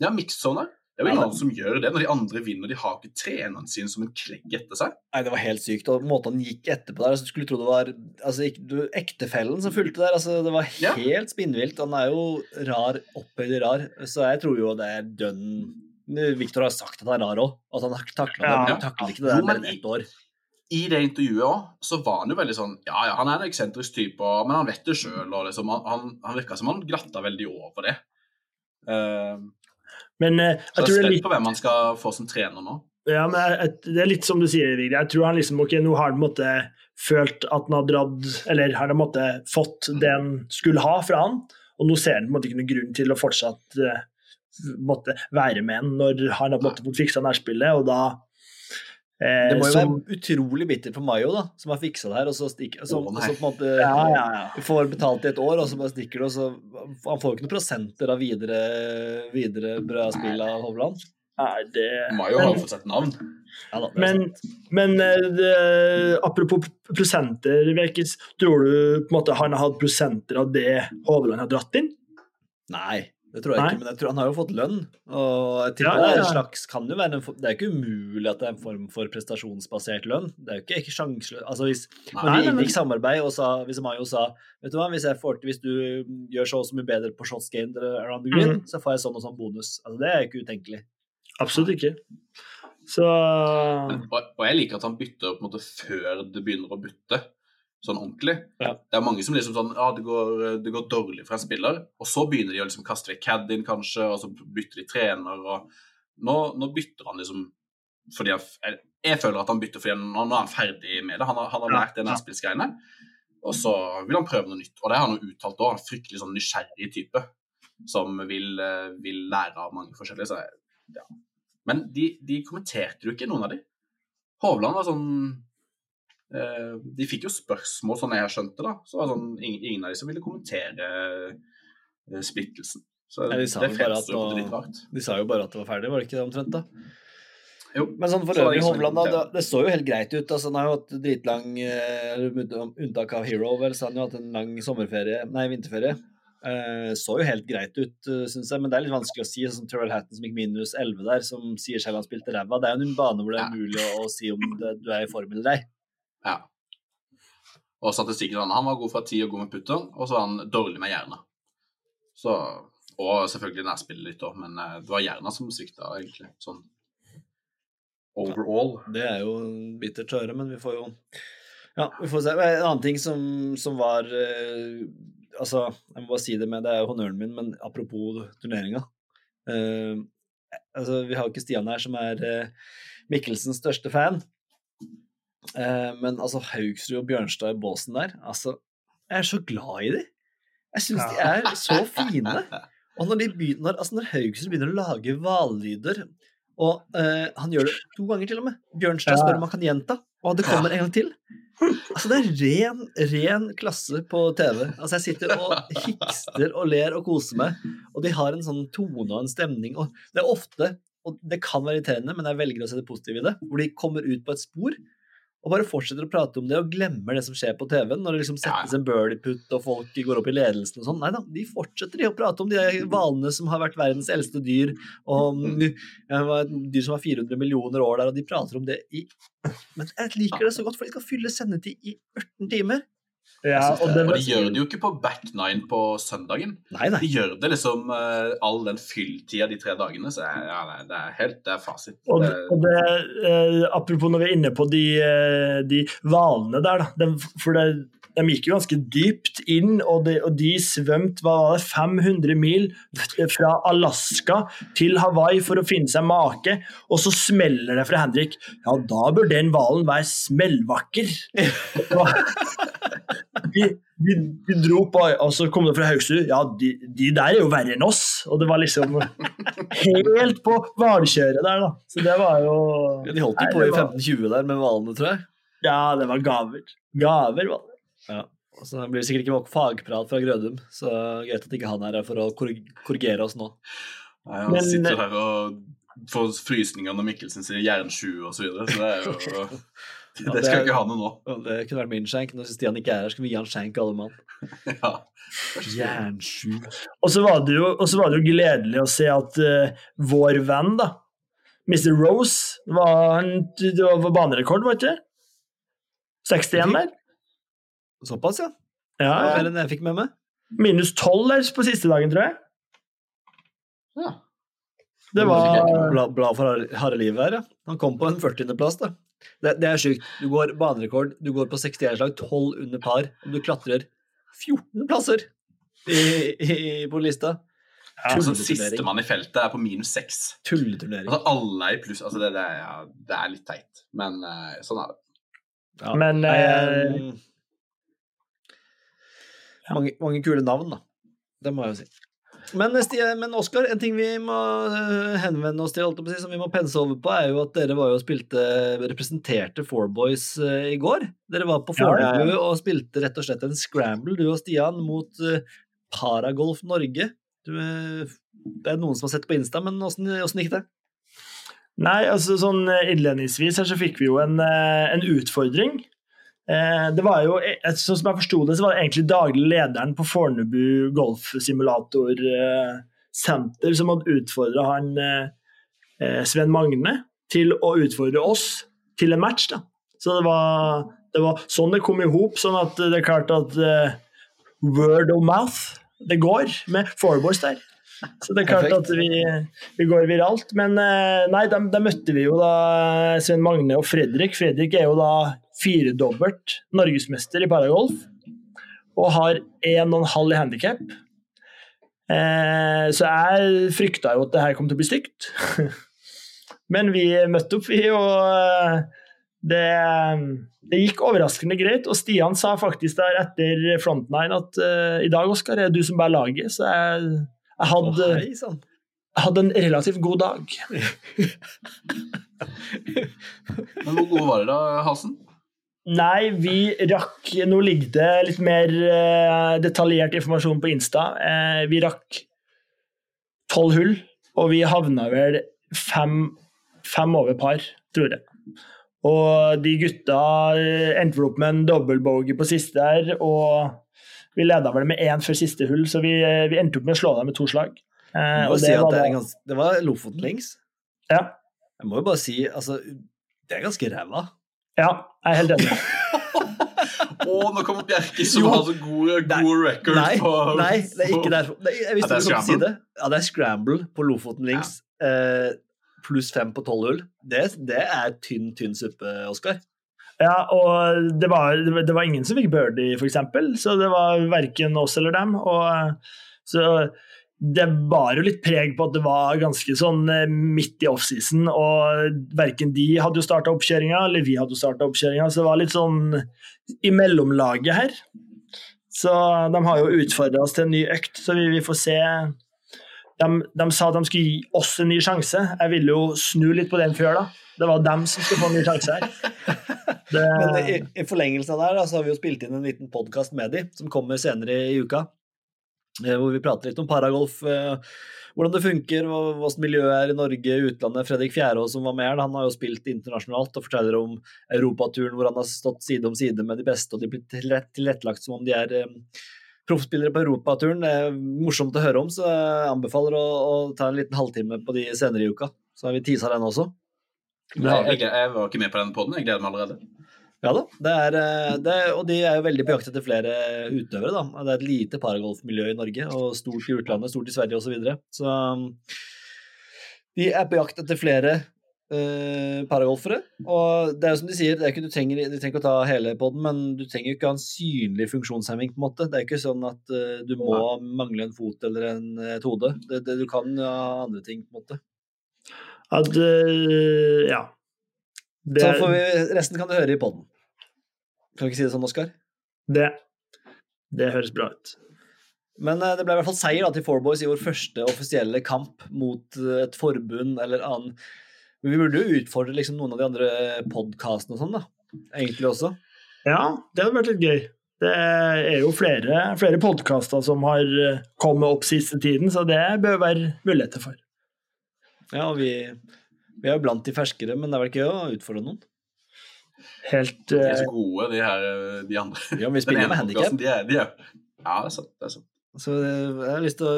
Ja, mixzone. Det er jo Ja, ingen det- som gjør det når de andre vinner. De har ikke treneren sin som en klegg etter seg. Nei, det var helt sykt. Og måten han gikk etterpå der, altså, du skulle tro det var altså, ikke, du, ektefellen som fulgte der. Altså, det var Ja. helt spinnvilt. Han er jo rar, opphøyd rar. Så jeg tror jo det er dønn Victor har sagt at han er rar òg. At han takla det. Ja. Han takler ikke det der mer enn ett år. I det intervjuet også, så var han jo veldig sånn Ja, ja, han er en eksentrisk type, men han vet det sjøl. Liksom, han, han, han virka som han glatta veldig over det. Eh, Men eh, så jeg jeg er spent på hvem han skal få som trener nå. Ja, men jeg, Det er litt som du sier, Vigre. Jeg tror han liksom, ok, nå har han måte følt at han har dratt Eller har han måte fått det han skulle ha fra han, og nå ser han på en måte ikke noen grunn til å fortsatt uh, måtte være med han når han har måte fått fiksa nærspillet, og da eh, Det må jo som, være utrolig bitter for Mayo, da, som har fiksa det her, og så stikker så, Å, så på en måte Ja, ja, ja. får betalt i et år, og så bare stikker det, og så Han får jo ikke noen prosenter av videre, videre bra spill av Hovland. Nei, det, Mayo har jo fått sett navn. Ja, da, Men, men eh, det, apropos prosenter, Vekis, tror du på en måte han har hatt prosenter av det Hovland har dratt inn? Nei, det tror jeg Nei. ikke, men jeg tror han har jo fått lønn. Og jeg tipper Ja, det ja, er en slags kan jo være en, Det er jo ikke umulig at det er en form for prestasjonsbasert lønn. Det er jo ikke, ikke sjanseløst Altså hvis Nei. vi inngikk samarbeid, og sa, hvis Mayo sa Vet du hva, hvis, jeg får til, hvis du gjør så og så mye bedre på shots gained around the green, mm. så får jeg sånn og sånn bonus. Altså Det er jo ikke utenkelig. Absolutt ikke. Så Men, og, og jeg liker at han bytter på en måte før det begynner å butte, sånn ordentlig. Ja. Det er mange som liksom sånn Ja, det går, det går dårlig for en spiller, og så begynner de å liksom kaste vekk caddien, kanskje, og så bytter de trener, og nå, nå bytter han liksom fordi han, jeg, jeg føler at han bytter fordi han, nå er han ferdig med det. Han har, han har lært det nærspillsgreiene, og så vil han prøve noe nytt. Og det har han jo uttalt òg, en fryktelig sånn nysgjerrig type som vil, eh, vil lære av mange forskjellige. Så, ja. Men de, de kommenterte jo ikke, noen av de. Hovland var sånn De fikk jo spørsmål, sånn jeg har skjønt det. da, så var det sånn, ingen, av de som ville kommentere eh, splittelsen. Så Nei, de sa det vel bare at fremstår jo litt rart. De sa jo bare at det var ferdig, var det ikke det omtrent? da? Jo. Men sånn for Så øvrig, Hovland, da, det, det så jo helt greit ut. altså Han har jo hatt dritlang eh, med Unntak av Hero, vel, så han har jo hatt en lang sommerferie, nei, vinterferie. Uh, så jo helt greit ut, uh, syns jeg, men det er litt vanskelig å si. Sånn som Terrell Hatton som gikk minus 11 der, som sier selv han spilte ræva. Det er jo en bane hvor det er mulig å, å si om det, du er i form eller ei. Ja. Og statistikken han, han var god fra ti og god med putter, og så var han dårlig med hjerna. Så, og selvfølgelig nærspillet litt òg, men eh, det var hjerna som svikta, egentlig. Sånn overall. Det er jo bittert å høre, men vi får jo Ja, vi får se. En annen ting som, som var eh, Altså, jeg må bare si det med Det er jo honnøren min, men apropos turneringa. Eh, altså, vi har jo ikke Stian her, som er eh, Mikkelsens største fan. Eh, men altså, Haugsrud og Bjørnstad i båsen der Altså, jeg er så glad i dem. Jeg syns de er så fine. Og når, de begynner, altså når Haugsrud begynner å lage hvallyder Og eh, han gjør det to ganger til og med. Bjørnstad spør om han kan gjenta, og det kommer en gang til. Altså Det er ren, ren klasse på TV. Altså Jeg sitter og hikster og ler og koser meg, og de har en sånn tone og en stemning. Og det er ofte, og det kan være irriterende, men jeg velger å se det positive i det, hvor de kommer ut på et spor, og bare fortsetter å prate om det og glemmer det som skjer på TV-en, når det liksom settes en birdie-putt og folk går opp i ledelsen og sånn. Nei da, de fortsetter de å prate om de hvalene som har vært verdens eldste dyr, og ja, dyr som har 400 millioner år der, og de prater om det i Men jeg liker det så godt, for de skal fylle sendetid i 18 timer. Ja, og, det, og de gjør det jo ikke på back nine på søndagen. Nei, nei. De gjør det liksom uh, all den fylltida de tre dagene. Så ja, nei, det er helt det er fasit. Og, Det- og det, uh, apropos når vi er inne på de, uh, de hvalene der, da. De, for det, de gikk jo ganske dypt inn, og de, og de svømte hva var det, 500 mil fra Alaska til Hawaii for å finne seg make, og så smeller det fra Henrik. Ja, da bør den hvalen være smellvakker. De, vi, vi, dro på, og så kom det fra Haugesund. Ja, de, de der er jo verre enn oss. Og det var liksom helt på hvalkjøret der, da. Så det var jo Ja, De holdt jo på i det var- 1520 der med hvalene, tror jeg. Ja, det var gaver. Gaver var det. Så det blir sikkert ikke nok fagprat fra Grødum, så greit at ikke han er her for å korrigere oss nå. Nei, han Men- sitter her og får frysninger når Mikkelsen sier jernsju og så videre. Så det er jo Ja, Det det skal er- ikke ha noe nå. Det kunne vært min skjenk. Når Stian ikke er her, skal vi gi han skjenk, alle mann. Ja. Jernsju. Og så var var det jo gledelig å se at uh, vår venn, da, Mr. Rose, var, han, det var banerekord, var ikke det? 61 der? Såpass, ja. Ja, Det var mer enn jeg fikk med meg. Minus 12 der på siste dagen, tror jeg. Ja. Det var Blad, bla for harde livet her, ja. Han kom på en 40.-plass, da. Det, det er sjukt. Du går banerekord, du går på 61-slag, 12 under par, og du klatrer 14 plasser i, i, på lista. Ja, Altså, Sistemann i feltet er på minus 6. Tulleturnering. Altså, alle er i pluss. Altså, det, det, er, ja, det er litt teit, men uh, sånn er det. Ja. Men, uh, mange, mange kule navn, da. Det må jeg jo si. Men, men Oskar, en ting vi må eh, henvende oss til, som vi må pense over på, er jo at dere var jo og spilte representerte Four Boys eh, i går. Dere var på Fornebu ja. og spilte rett og slett en scramble, du og Stian, mot eh, Paragolf Norge. Du, det er noen som har sett på Insta, men åssen gikk det? Nei, altså sånn innledningsvis her så fikk vi jo en, en utfordring. Eh, Det var jo, eh, sånn som jeg forsto det, så var det egentlig daglig lederen på Fornebu golfsimulatorsenter eh, som hadde utfordra han Sven Magne til å utfordre oss til en match. da. Så det var, det var sånn det kom i hop, sånn at det er klart at uh, word of mouth, det går med fourboys der. Så det er klart Perfekt. at vi, vi går viralt. Men uh, nei, da møtte vi jo da Sven Magne og Fredrik. Fredrik er jo da firedobbelt norgesmester i paragolf og har 1,5 i handikap. Eh, så jeg frykta jo at det her kom til å bli stygt. Men vi møtte opp, vi, og eh, det, det gikk overraskende greit. Og Stian sa faktisk der etter frontline at uh, i dag, Oskar, er det du som bærer laget. Så jeg, jeg, hadde, oh, hei sånn. hadde en relativt god dag. Men hvor god var det da, Halsen? Nei, vi rakk Nå ligger det litt mer eh, detaljert informasjon på Insta. Eh, vi rakk tolv hull, og vi havna vel fem, fem over par, tror jeg. Og de gutta eh, endte vel opp med en dobbeltbogey på siste der, og vi leda vel med én før siste hull, så vi, vi endte opp med å slå dem med to slag. Eh, og det, si var det, ganske, det var Lofoten links. ja, Jeg må jo bare si, altså Det er ganske ræva. Ja, jeg er helt enig. Å, nå kommer Bjerke, som Jo. har så gode, Nei, record Nei, på nei, det er ikke derfor. Nei, Jeg visste Ja, kom si scramble. det. Ja, det er scramble på Lofoten links. Eh, pluss fem på tolv hull. Det, det er tynn, tynn suppe, Oskar. Ja, og det var, det var- det var ingen som fikk birdie, eksempel, så det var verken oss eller dem. Og, så det bar jo litt preg på at det var ganske sånn eh, midt i offseason, og verken de hadde jo starta oppkjøringa, eller vi hadde jo starta oppkjøringa, så det var litt sånn i mellomlaget her. Så de har jo utfordra oss til en ny økt, så vi, vi får se. De, de sa at de skulle gi oss en ny sjanse. Jeg ville jo snu litt på den før, da. Det var dem som skulle få en ny sjanse her. Det, Men i, i forlengelsen av det her, så har vi jo spilt inn en liten podkast med de, som kommer senere i uka. Eh, hvor vi prater litt om paragolf. eh, Hvordan det funker, hva- hvordan miljøet er i Norge, utlandet. Fredrik Fjærås som var med her, han har jo spilt internasjonalt og forteller om europaturen hvor han har stått side om side med de beste, og de blir tilrett- tilrettelagt som om de er eh, proffspillere på europaturen. Det er morsomt å høre om, så jeg anbefaler å, å ta en liten halvtime på de senere i uka. Så har vi tisa den også. Jeg, jeg, jeg var ikke med på den poden, jeg gleder meg allerede. Ja da, det er, eh, det, og de er jo veldig på jakt etter flere utøvere. da. Det er et lite paragolfmiljø i Norge, og stort i utlandet, stort i Sverige osv. Så, videre. så um, de er på jakt etter flere uh, paragolfere. Og det er jo som de sier, det er ikke, du, trenger, du trenger ikke å ta hele poden, men du trenger jo ikke ha en synlig funksjonshemming. på en måte. Det er ikke sånn at uh, du må mangle en fot eller en, et hode. Det, det, du kan ha andre ting, på en måte. At, eh, ja. Det, Så får vi, resten kan du høre i poden. Kan du ikke si det sånn, Oskar? det, det høres bra ut. Men eh, det ble i hvert fall seier da, til Four Boys i vår første offisielle kamp mot eh, et forbund eller annen Men Vi burde jo utfordre liksom, noen av de andre podkastene og sånn, da. Egentlig også. Ja, det hadde vært litt gøy. Det er jo flere, flere podkaster som har eh, kommet opp siste tiden, så det bør være muligheter for. Ja, og vi, vi er jo blant de ferskere, men det er vel ikke å utfordre noen. Helt De er eh, så gode, de her eh, de andre. Ja, men vi spiller med handikap. De er, de er, ja, det er sant. Det er sant. Så eh, jeg har lyst til å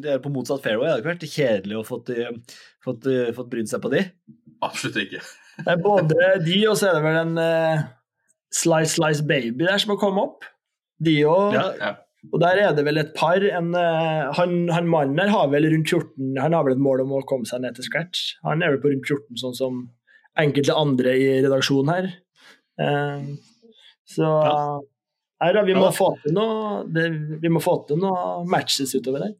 De er på motsatt fairway. Det hadde ikke vært kjedelig å fått, eh, fått, eh, fått brydd seg på de. Absolutt ikke. Det er både de, og så er det vel en uh, Slice Slice Baby der som har kommet opp. De òg. Ja, Ja. Og der er det vel et par. En, eh, han, han mannen der har vel rundt 14 Han har vel et mål om å komme seg ned til scratch. Han er vel på rundt 14, sånn som enkelte andre i redaksjonen her. Eh, så Ja. her, da, vi må Ja. noe det, Vi må få til noe matches utover der.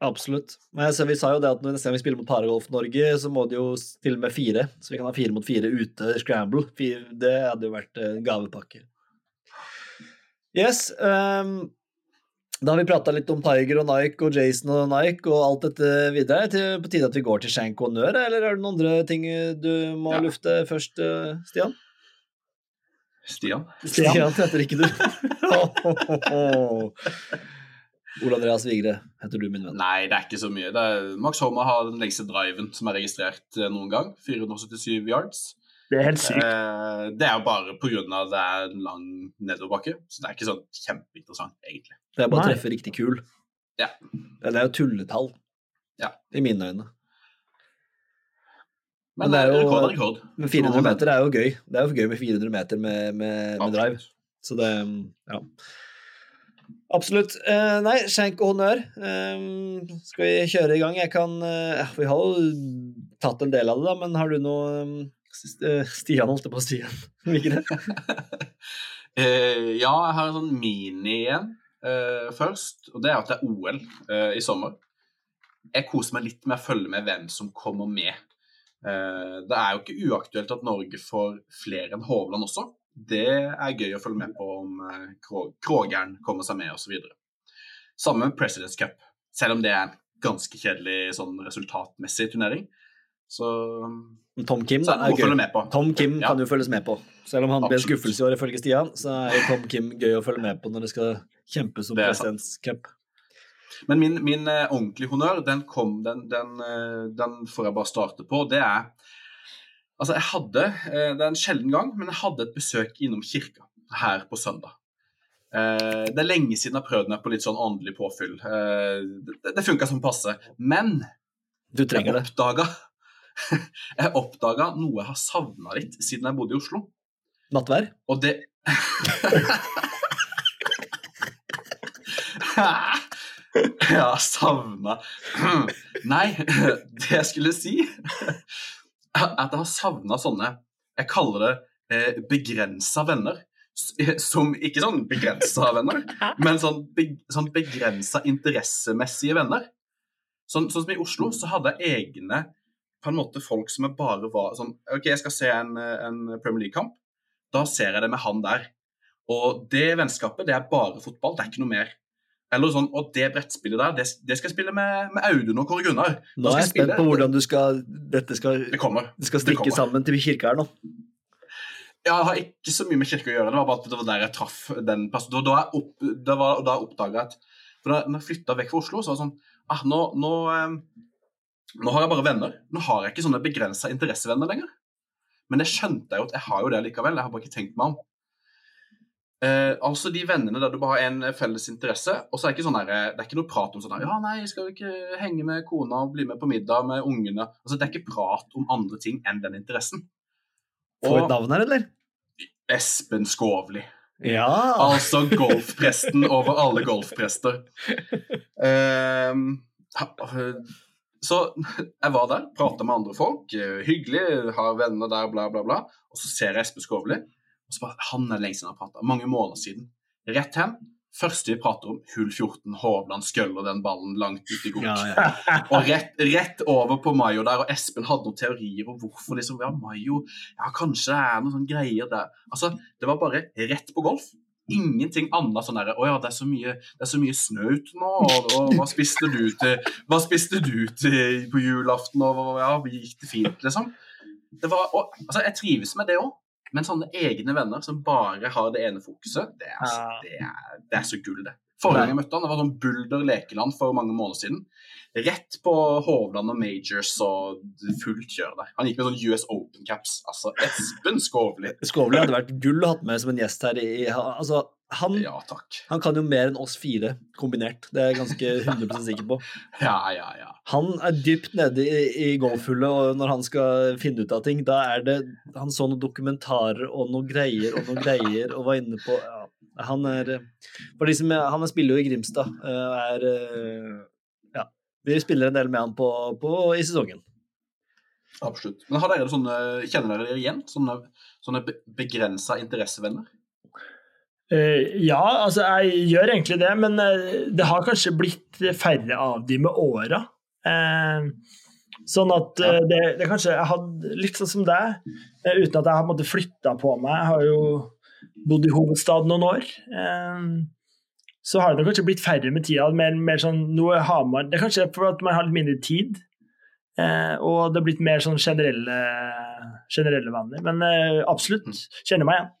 Absolutt. Men jeg ser, vi sa jo det at når neste gang vi spiller mot Paragolf Norge, så må de jo stille med fire. Så vi kan ha fire mot fire ute, scramble. Fire, det hadde jo vært en gavepakke. Yes. ehm, da har vi prata litt om Tiger og Nike og Jason og Nike og alt dette videre. Til, på tide at vi går til Shank og Nør, eller er det noen andre ting du må Ja. lufte først, eh, Stian? Stian? Stian. heter ikke du. Ole Andreas Vigre heter du, min venn. Nei, det er ikke så mye. Det er, Max Homer har den lengste driven som er registrert eh, noen gang. 477 yards. Det er helt sykt. Eh, det er jo bare pga. det er en lang nedoverbakke, så det er ikke sånn kjempeinteressant, egentlig. Det er bare å treffe riktig kul. Ja. Det er jo tulletall, Ja. i mine øyne. Men Men, det er jo- rekord rekord. Men 400 meter er jo gøy. Det er jo gøy med 400 meter med, med, med drive. Så det Ja. Absolutt. Eh, nei, skjenk og honnør. Eh, skal vi kjøre i gang? Jeg kan eh, Vi har jo tatt en del av det, da, men har du noe eh, eh, Stian holdt det på Stian. Vigre? Eh, ja, jeg har en sånn mini igjen først, og det er at det er OL eh, i sommer. Jeg koser meg litt med å følge med hvem som kommer med. Eh, det er jo ikke uaktuelt at Norge får flere enn Hovland også. Det er gøy å følge med på om Krogeren kommer seg med osv. Samme med Presidents Cup, selv om det er en ganske kjedelig sånn resultatmessig turnering. Så, Tom Kim så er det er. Tom Kim Ja. kan jo følges med på. Selv om han ble en skuffelse i år, ifølge Stian, så er Tom Kim gøy å følge med på når det skal kjempes om Det er sant. Presidents Cup. Men min, min uh, ordentlige honnør, den, kom, den, den, uh, den får jeg bare starte på. Det er Altså, jeg hadde eh, Det er en sjelden gang, men jeg hadde et besøk innom kirka her på søndag. Det er lenge siden jeg har prøvd meg på litt sånn åndelig påfyll. Det det funka som passe. Men Du jeg oppdaga det. Jeg oppdaga noe jeg har savna litt siden jeg bodde i Oslo. Nattvær? Og det Ja, savna Nei, det jeg skulle si At jeg har savna sånne Jeg kaller det eh, begrensa venner. Som ikke sånn begrensa venner, men sånn, be, sånn begrensa interessemessige venner. Sånn, sånn som i Oslo, så hadde jeg egne på en måte folk som jeg bare var sånn OK, jeg skal se en, en Premier League-kamp. Da ser jeg det med han der. Og det vennskapet, det er bare fotball, det er ikke noe mer. Eller sånn, Og det brettspillet der, det, det skal jeg spille med, med Audun og Kåre Gunnar. Nå er jeg spent på hvordan du skal Dette skal, Det kommer. det skal det strikke kommer. sammen til kirka her nå. Ja, Jeg har ikke så mye med kirke å gjøre. Det var bare at det var der jeg traff den personen. Da, da, jeg opp, det var, da jeg oppdaga at For da jeg flytta vekk fra Oslo, så var det sånn ah, nå, nå, eh, nå har jeg bare venner. Nå har jeg ikke sånne begrensa interessevenner lenger. Men det skjønte jeg jo at jeg har jo det likevel. Jeg har bare ikke tenkt meg om. Eh, altså de vennene der du bare har en felles interesse, og så er det ikke sånn der, det er ikke noe prat om sånn der, Ja, nei, skal du ikke henge med kona og bli med på middag med ungene? Altså Det er ikke prat om andre ting enn den interessen. Få et navn her, eller? Espen Skovli. Ja! Altså golfpresten over alle golfprester. Ehm, så jeg var der, prata med andre folk. eh, Hyggelig, har venner der, bla, bla, bla. Og så ser jeg Espen Skovli. Og så bare, Han er lenge siden jeg har prata. Mange måneder siden. Rett hen. Første vi prater om, hull 14. Hovland skøller den ballen langt ut i gokk. ja, ja. Og rett, rett over på Mayo der, og Espen hadde noen teorier om hvorfor liksom, ja, Mayo Ja, kanskje det er noen sånne greier der. Altså, Det var bare rett på golf. Ingenting annet sånn derre Å ja, det er så mye, det er så mye snø ute nå, og, og hva spiste du til Hva spiste du til på julaften, og ja, gikk det fint, liksom? Det var, og, altså, Jeg trives med det òg, men sånne egne venner som bare har det ene fokuset, det er, det er, det er så gull, det. Forrige gang jeg møtte han, det var sånn Bulder lekeland for mange måneder siden. Rett på Hovland og Majors og fullt kjør der. Han gikk med sånn US Open-caps. Altså, Espen Skovli. Skovli hadde vært gull å hatt med som en gjest her. I, altså, han, Ja han kan jo mer enn oss fire kombinert. Det er jeg ganske 100% sikker på. Ja, ja, ja. Han er dypt nede i, i golfhullet, og når han skal finne ut av ting, da er det Han så noen dokumentarer og noen greier og noen greier og var inne på ja, Han er For de som Han spiller jo i Grimstad. eh, Er eh. Vi spiller en del med han på, på, i sesongen. Absolutt. Men har dere sånne, kjenner dere dere igjen? Sånne, sånne begrensa interessevenner? Uh, ja, altså jeg gjør egentlig det, men eh, det har kanskje blitt færre av de med åra. Uh, sånn at uh, det, det kanskje Jeg hadde litt sånn som deg, uten at jeg har måttet flytta på meg. Jeg har jo bodd i hovedstaden noen år. Eh, så har det kanskje blitt færre med tida. Mer, mer sånn, nå har man, det er kanskje for at man har litt mindre tid. Eh, og det har blitt mer sånn generelle, generelle venner. Men eh, absolutt, kjenner meg igjen.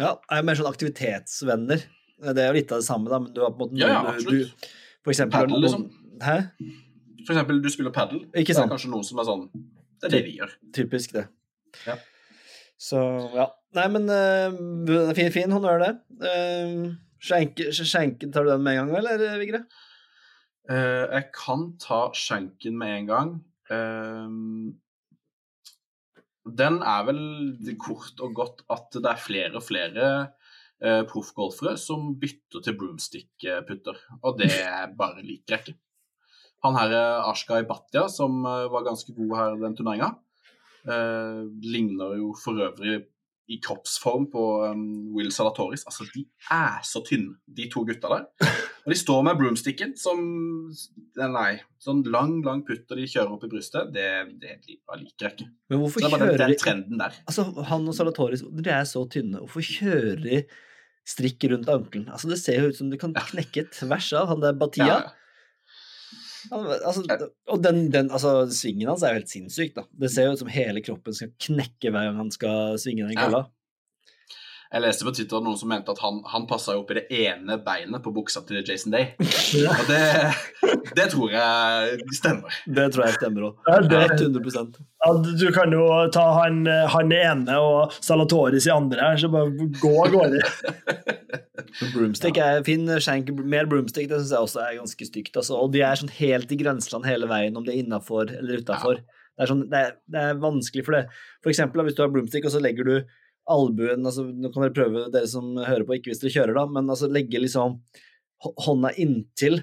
Ja, jeg er mer sånn aktivitetsvenner. Det er jo litt av det samme, da, men du har på en måte Ja, ja, du- absolutt. du, For eksempel Paddle, liksom. Hæ? For eksempel, du spiller padel. Ikke Det er kanskje noen som er sånn Det er det vi gjør. Typisk det. Ja. Så ja. Nei, men uh, fin, fin honnør, det. Uh, skjenke, skjenken, tar du den med en gang, eller, Vigre? Uh, jeg kan ta skjenken med en gang. Uh, den er vel kort og godt at det er flere og flere uh, proffgolfere som bytter til broomstick-putter, og det bare liker jeg ikke. Han her Ashgai Batja, som eh, var ganske god her den turneringa, eh, ligner jo for øvrig i kroppsform på um, Will Salatoris. Altså, de er så tynne, de to gutta der. Og de står med broomsticken som Nei, sånn lang, lang putt og de kjører opp i brystet. Det, det liker jeg ikke. Men Så hvorfor det er bare den, kjører den de trenden der. Altså, han og Salatoris, de er så tynne, hvorfor kjører de strikk rundt ankelen? Altså, det ser jo ut som du kan knekke tvers av han der Batia. Ja, ja. Altså, og den, den, altså, svingen hans er jo helt sinnssyk, da. Det ser jo ut som hele kroppen skal knekke hver gang han skal svinge den Ja. Jeg leste på Twitter noen som mente at han, han passa opp i det ene beinet på buksa til Jason Day. Og det, det tror jeg stemmer. Det tror jeg stemmer òg. Ja, 100% Ja, du kan jo ta han, han ene og Salatoris i andre her, så bare gå av gårde. Broomstick er fin. Shank, mer broomstick det syns jeg også er ganske stygt. Altså. Og de er sånn helt i grenseland hele veien, om de er innafor eller utafor. Det, er sånn, det, det er vanskelig for det. For eksempel hvis du har broomstick, og så legger du albuen altså, Nå kan dere prøve, dere som hører på, ikke hvis dere kjører, da, men altså legge liksom hånda inntil.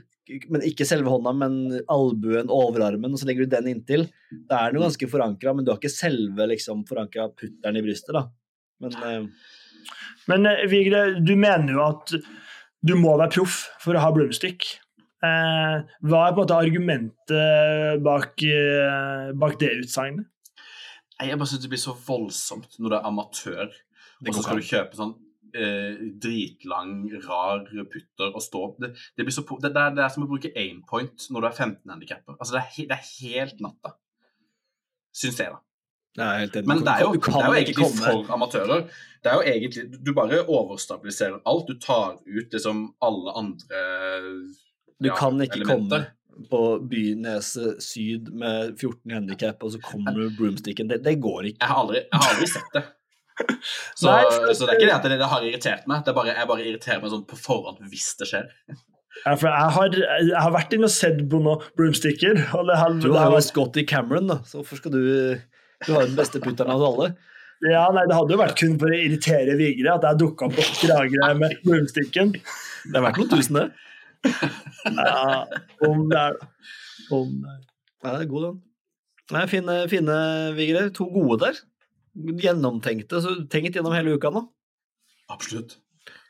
Men ikke selve hånda, men albuen, overarmen, og så legger du den inntil. Da er den jo ganske forankra, men du har ikke selve liksom, forankra putteren i brystet, da. Men eh, Men eh, Vigre, du mener jo at du må være proff for å ha broomstick. Eh, hva er på en måte argumentet bak, eh, bak det utsagnet? Nei, Jeg bare synes det blir så voldsomt når du er amatør, og så skal du kjøpe sånn eh, dritlang, rar putter og stå Det, det, blir så, det, det, er, det er som å bruke aimpoint når du er 15 handikapper. Altså, det er, he, det er helt natta. Syns jeg, da. Enig. Men det er jo, det er jo egentlig komme- for amatører. Det er jo egentlig, Du bare overstabiliserer alt. Du tar ut liksom alle andre Du kan ikke elementer. komme på Bynese syd med 14 handikap, og så kommer du broomsticken. Det, det går ikke. Jeg har aldri, jeg har aldri sett det. Så, Nei, for- så det er ikke det at det, det har irritert meg. Det er bare, jeg bare irriterer meg sånn på forhånd hvis det skjer. Ja, for jeg har, jeg har vært inne og sett på noen broomsticker. Og det har, Du har jo vært, Scotty Cameron, da, så hvorfor skal du Du har jo den beste putteren av oss alle. ja, nei, det hadde jo vært kun for å irritere Vigre at jeg dukka på Kragerø med broomsticken. Det er verdt noen tusen, det. Ja, om det er om det er. Ja, det er god, den. Nei, fine, fine Vigre. To gode der. Gjennomtenkte. Så tenkt gjennom hele uka nå. Absolutt.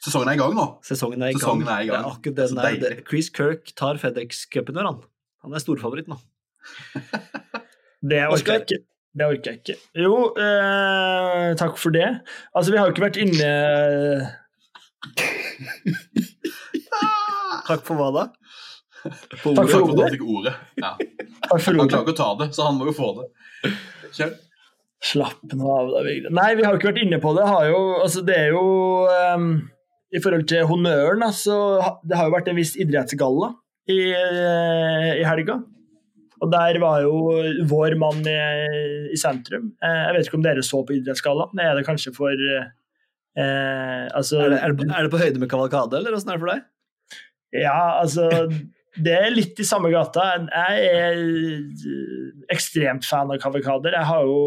Sesongen er i gang nå. Sesongen er i gang. Er i gang. Det er akkurat den er. Det- Chris Kirk tar FedEx-cupen når han. Han er storfavoritt nå. Det orker jeg ikke. Det orker jeg ikke. Jo, eh, takk for det. Altså, vi har jo ikke vært inne Takk for hva da? På Takk for Takk for ordet. han fikk ordet. Ja. Takk for Han klarer ikke å ta det, så han må jo få det. Kjør. Slapp nå av, da, Vigre. Nei, vi har jo ikke vært inne på det. Har jo, altså, det er jo um, I forhold til honnøren, da, så det har jo vært en viss idrettsgalla i, eh, i helga. Og der var jo vår mann i, i sentrum. Eh, jeg vet ikke om dere så på idrettsgalla. Det er det kanskje for eh, altså, Er det, er, det, på- er det på høyde med kavalkade, eller åssen er det for deg? Ja, altså Det er litt i samme gata. Jeg er eh, ekstremt fan av kavalkader. Jeg har jo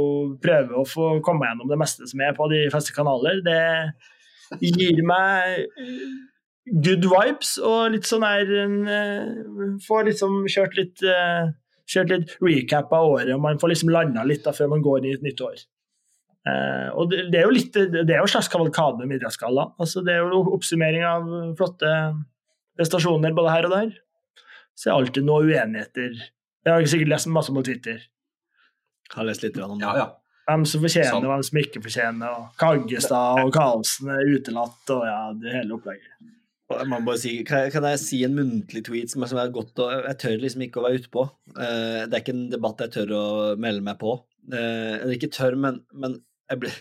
prøver å få komme gjennom det meste som er på de fleste kanaler. Det gir meg good vibes og litt sånn her eh, Får liksom kjørt litt eh, Kjørt litt recap av året, og man får liksom landa litt da før man går inn i et nytt år. Uh, og det, det er jo litt Det er jo en slags kavalkade med idrettsgalla. Altså, det er jo oppsummering av flotte prestasjoner både her og der. Så er det alltid noen uenigheter. Jeg har sikkert lest masse på Twitter. Har lest litt om det. Ja, ja. Hvem som fortjener, Sant. hvem som ikke fortjener. og Kaggestad og Karlsen er utelatt, og ja, det hele opplegget. Jeg bare si, kan, jeg, kan jeg si en muntlig tweet som er, som er godt å Jeg tør liksom ikke å være ute på. Eh, det er ikke en debatt jeg tør å melde meg på. Uh, eller ikke tør, men, men jeg blir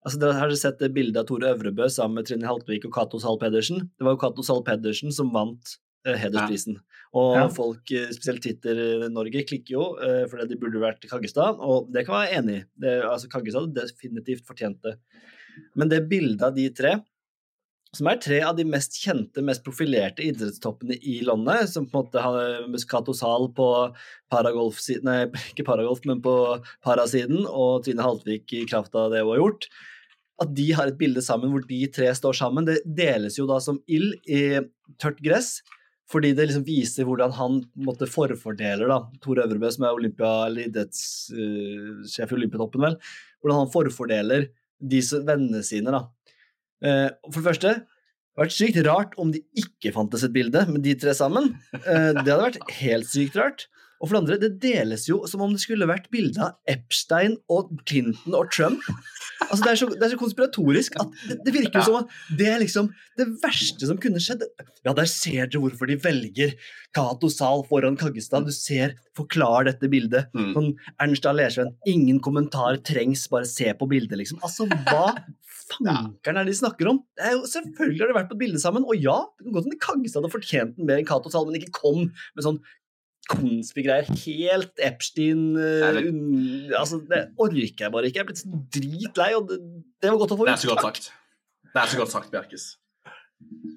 Altså, dere Har sett det bildet av Tore Øvrebø sammen med Trine Haltvik og Cato Zahl Pedersen? Det var jo Cato Zahl Pedersen som vant eh, hedersprisen. Og Ja. folk, eh, spesielt Twitter-Norge, klikker jo eh, fordi de burde vært Kaggestad, og det kan jeg være enig i. Det, altså, Kaggestad hadde definitivt fortjent det. Men det bildet av de tre som er tre av de mest kjente, mest profilerte idrettstoppene i landet, som på en måte har Muscato Zahl på paragolf-siden Nei, ikke paragolf, men på parasiden, og Trine Haltvik i kraft av det hun har gjort. At de har et bilde sammen hvor de tre står sammen, det deles jo da som ild i tørt gress. Fordi det liksom viser hvordan han måtte forfordeler, da, Tor Øvrebø, som er Olympia, eller idrettssjef i Olympiatoppen, vel, hvordan han forfordeler de vennene sine. da. Eh, for det første, det hadde vært sykt rart om de ikke fantes et bilde med de tre sammen. Eh, det hadde vært helt sykt rart. Og for det andre, det deles jo som om det skulle vært bilde av Epstein og Clinton og Trump. Altså, det, er så, det er så konspiratorisk at det, det virker jo som at det er liksom det verste som kunne skjedd. Ja, der ser dere hvorfor de velger Cato Zahl foran Kaggestad. Du ser, forklar dette bildet. Mm. Sånn Ernst A. Lersven, ingen kommentar trengs, bare se på bildet, liksom. Altså, hva fankeren er det de snakker om? Det er jo, selvfølgelig har de vært på et bilde sammen, og ja, det kan godt hende Kaggestad hadde fortjent den mer enn Cato Zahl, men ikke kom med sånn konspigreier. Helt Epstein uh, un, Altså, det orker jeg bare ikke. Jeg er blitt så dritlei, og det, det var godt å få ut. Det er så godt sagt. Det er så godt sagt, Bjerkes.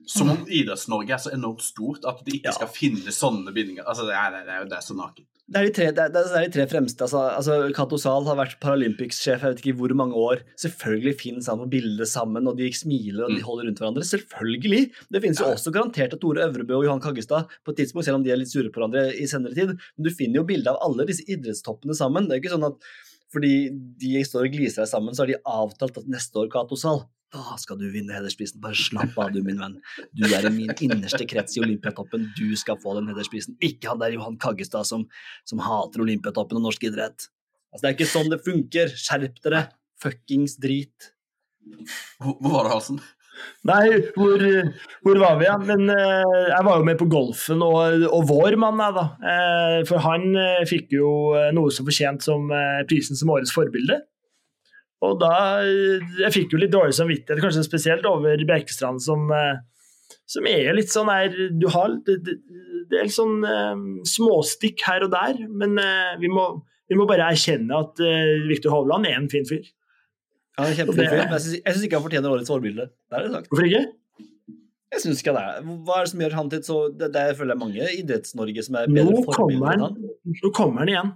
Som om Idretts-Norge er så enormt stort at de ikke Ja. skal finne sånne bindinger. Altså, det, er, det, er, jo- det er så nakent. Det er de tre, det er, det er de tre fremste. Altså, altså, Cato Zahl har vært Paralympics-sjef jeg vet ikke hvor mange år. Selvfølgelig finnes han på bildet sammen, og de smiler og de Mm. holder rundt hverandre. Selvfølgelig! Det finnes jo Ja. også garantert at Tore Øvrebø og Johan Kaggestad på et tidspunkt, selv om de er litt sure på hverandre i senere tid. Men du finner jo bilde av alle disse idrettstoppene sammen. Det er jo ikke sånn at fordi de står og gliser seg sammen, så har de avtalt at neste år, Cato Zahl, da skal du vinne hedersprisen. Bare slapp av, du, min venn. Du er i min innerste krets i Olympiatoppen. Du skal få den hedersprisen. Ikke han der Johan Kaggestad som, som hater Olympiatoppen og norsk idrett. Altså, det er ikke sånn det funker. Skjerp dere. Fuckings drit. Hvor, hvor var det, Halsen? Nei, hvor, hvor var vi, ja? Men eh, jeg var jo med på golfen, og, og vår mann, jeg, da. Eh, for han eh, fikk jo eh, noe så fortjent som eh, prisen som årets forbilde. Og da Jeg fikk jo litt dårlig samvittighet, kanskje spesielt over Bjerkestrand, som, eh, som er litt sånn her Du har det, er litt sånn eh, småstikk her og der, men eh, vi, må, vi må bare erkjenne at eh, Viktor Hovland er en fin fyr. Er en kjempefin fyr, men jeg syns- ikke han fortjener årets forbilde. Det er det sagt. Hvorfor ikke? Jeg synes ikke det. er- Hva er det som gjør han til så Det, det er, føler jeg mange i Idretts-Norge som er bedre kommer forbilder enn han. Nå kommer han igjen.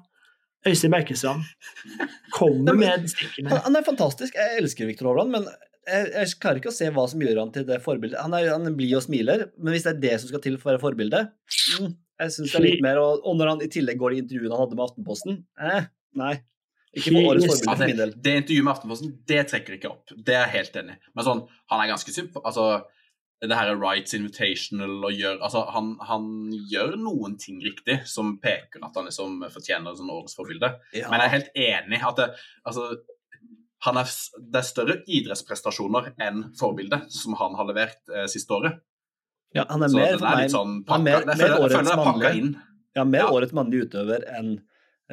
Øystein Berkestrand Kommer Nei, men- med stikkene. Han, han er fantastisk. Jeg elsker Viktor Hovland, men jeg, jeg klarer ikke å se hva som gjør han til det forbildet. Han er, han er blid og smiler, men hvis det er det som skal til for å være forbilde mm, Jeg syns det er litt mer Og, og når han i tillegg går i intervjuene han hadde med Aftenposten eh, Nei. Ikke for årets forbilde for min det, del. det intervjuet med Aftenposten det trekker ikke opp. Det er jeg helt enig i. Men sånn, han er ganske symp... Altså, det her er Rights Invitational og gjør Altså, han, han gjør noen ting riktig som peker at han liksom fortjener sånn årets forbilde. Ja. Men jeg er helt enig at det, altså, han er, det er større idrettsprestasjoner enn forbilde som han har levert eh, siste året. ja, han er Så mer er sånn han er pakka, mer- mer føler, jeg årets pakka mannlige. ja, mer Ja. årets mannlige utøver enn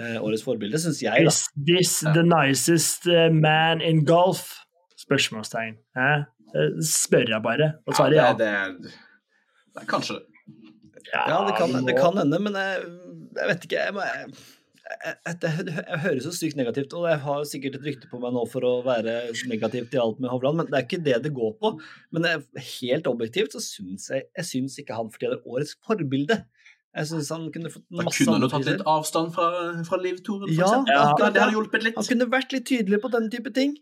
eh, årets forbilde, syns jeg, da. Is this the nicest uh, man in golf? Spørsmålstegn. Eh, Spør jeg bare, og svarer Ja, ja. det, det, det er kanskje det. Ja, det kan, det kan hende, men jeg, jeg vet ikke jeg, må- jeg, jeg, jeg, jeg høres så sykt negativt og jeg har sikkert et rykte på meg nå for å være negativ til alt med Hovland, men det er ikke det det går på. Men jeg, helt objektivt så syns jeg, jeg syns ikke han fortjener årets forbilde. Jeg syns han kunne fått Da masse kunne han jo tatt litt avstand fra, fra Liv Tore, for Ja, eksempel. ja. Det, det hadde hjulpet litt. Han kunne vært litt tydeligere på den type ting.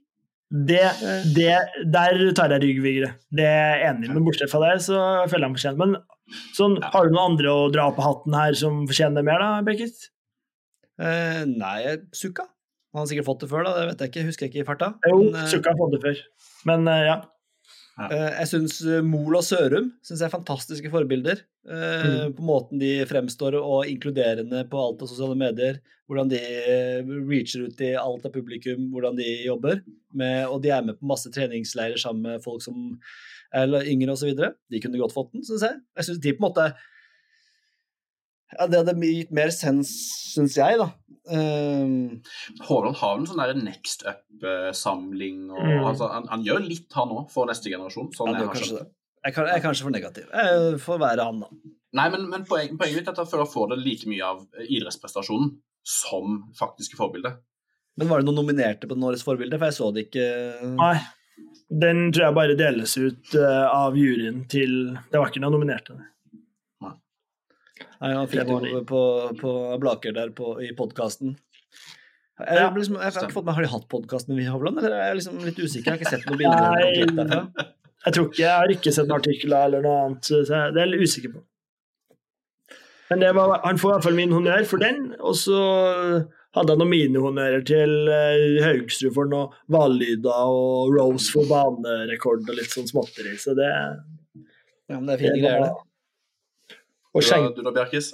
Det, det, der tar jeg rygg, Vigre. Det er jeg enig i, men bortsett fra det, så føler jeg han fortjent. Men sånn, Ja. har du noen andre å dra på hatten her som fortjener mer, da, Bekkis? Eh, nei, Sukka. Han har sikkert fått det før, da. Det vet jeg ikke. Husker jeg ikke i farta. Jo, Men, eh, Sukka har fått det før. Men eh, ja. Eh, Jeg syns Mol og Sørum synes jeg er fantastiske forbilder. Mm. På måten de fremstår og inkluderende på alt av sosiale medier. Hvordan de eh, reacher ut til alt av publikum, hvordan de jobber. Med, og de er med på masse treningsleirer sammen med folk som er yngre osv. De kunne godt fått den, syns jeg. Jeg synes de på en måte ja, Det hadde gitt mer sens, syns jeg, da. Um, Hovland har en sånn der next up-samling. Mm. altså, han, han gjør litt, han òg, for neste generasjon. Sånn Ja, det jeg kanskje det. jeg, kan, jeg er kanskje for negativ. Jeg får være han, da. Nei, men, men poeng, poenget mitt er at jeg føler jeg får det like mye av idrettsprestasjonen som faktiske forbilde. Men var det noen nominerte på den årets forbilde? For jeg så det ikke. Nei. Den tror jeg bare deles ut eh, av juryen til Det var ikke noen nominerte. Nei, han fikk Det var det på, på, Blaker der på, i podkasten. Jeg, Ja, liksom, jeg har ikke fått med, Har de hatt podkast med Hovland, eller er jeg liksom litt usikker? Jeg har ikke sett noen bilder derfra. Jeg tror ikke, jeg har ikke sett noen artikler eller noe annet, så jeg det er jeg litt usikker på. Men det var, han får i hvert fall min honnør for den, og så hadde han noen minihonnører til eh, Haugsrud for noen vallyder og Rose for banerekord og litt sånn småtteri, så det, Ja, men det er fine greier, det. Og skjenk, du da, Bjerkis?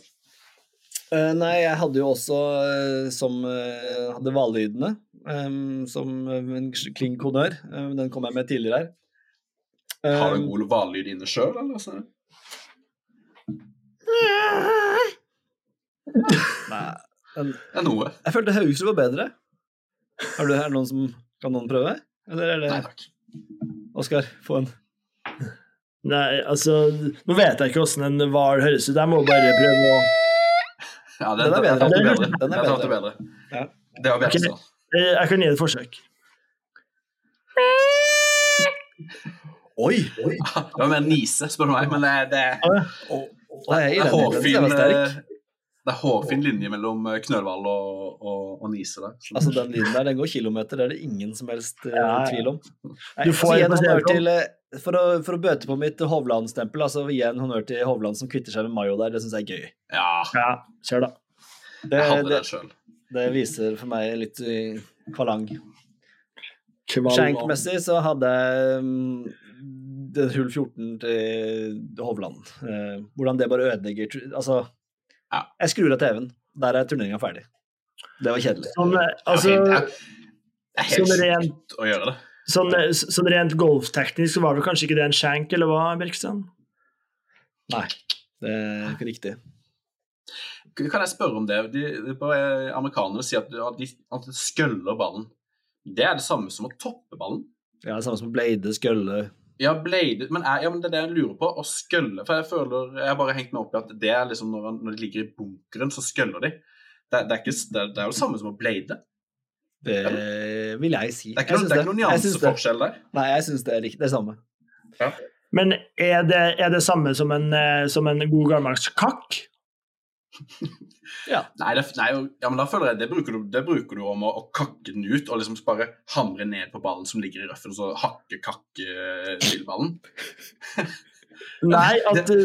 Uh, nei, jeg hadde jo også uh, som uh, hadde hvallydene um, som en klingkonør. Eh, den kom jeg med tidligere her. Har du en god hvallyd inne sjøl, eller? sånn? nei, Det er noe. jeg følte Haugesrud var bedre. Har du, er det noen som Kan noen prøve? Eller er det Nei takk. Oskar, få en. Nei, altså, nå vet jeg ikke hvordan en hval høres ut, jeg må bare prøve å Ja, Den er bedre. den, den, Den bedre. er Den bedre. bedre. Ja. Det var bedre. Okay. eh, Jeg kan gi det et forsøk. Oi! Det var mer nise, spør du meg, men det, det, jeg det er er. Den hårfin eh, Det er hårfin linje mellom eh, Knølhval og, og, og Nise der. Så- Altså, den linjen der, den går kilometer, det er det ingen som helst uh, tvil om. Nei, Du altså, får gi en en honnør til, eh, for, å, for å bøte på mitt Hovland-stempel, altså igjen en honnør til Hovland som kvitter seg med Mayo der, det syns jeg er gøy. Ja, Ja, kjør da. Det, jeg hadde det, den sjøl. det viser for meg litt kvalang. Kval- Shank-messig så hadde jeg um, hull 14 til Hovland. Uh, hvordan det bare ødelegger Altså, Ja. jeg skrur av TV-en. Der er turneringa ferdig. Det var kjedelig. Sånn, eh, Altså, det er, er helt sånn rent- å gjøre det. sånn, eh, sånn rent golfteknisk så var det kanskje ikke det en shank, eller hva, Birkstrand? Nei, det er ikke riktig. Kan jeg spørre om det? De, de, bare, amerikanerne sier at, de, at de skøller ballen. det er det samme som å toppe ballen. Ja, det samme som å Blade, Skølle Ja, blade, men er, ja, men det er det jeg lurer på. Å skølle For jeg føler Jeg har bare hengt meg opp i at det er liksom når, han- når de ligger i bunkeren, så skøller de. Det, det, er ikke, det, det er jo det samme som å blade. Det vil jeg si. Det er ikke, noen, det er ikke noen Jeg nyanseforskjell der. Nei, jeg syns det er riktig. Det er samme. Men er det, er det samme som en, eh, som en god gammeldags kakk? Ja. Nei, det, nei, ja, men da føler jeg det bruker du, det bruker du om å, å kakke den ut og liksom bare hamre ned på ballen som ligger i røffen, og så hakke kakke til ballen. Nei, at det,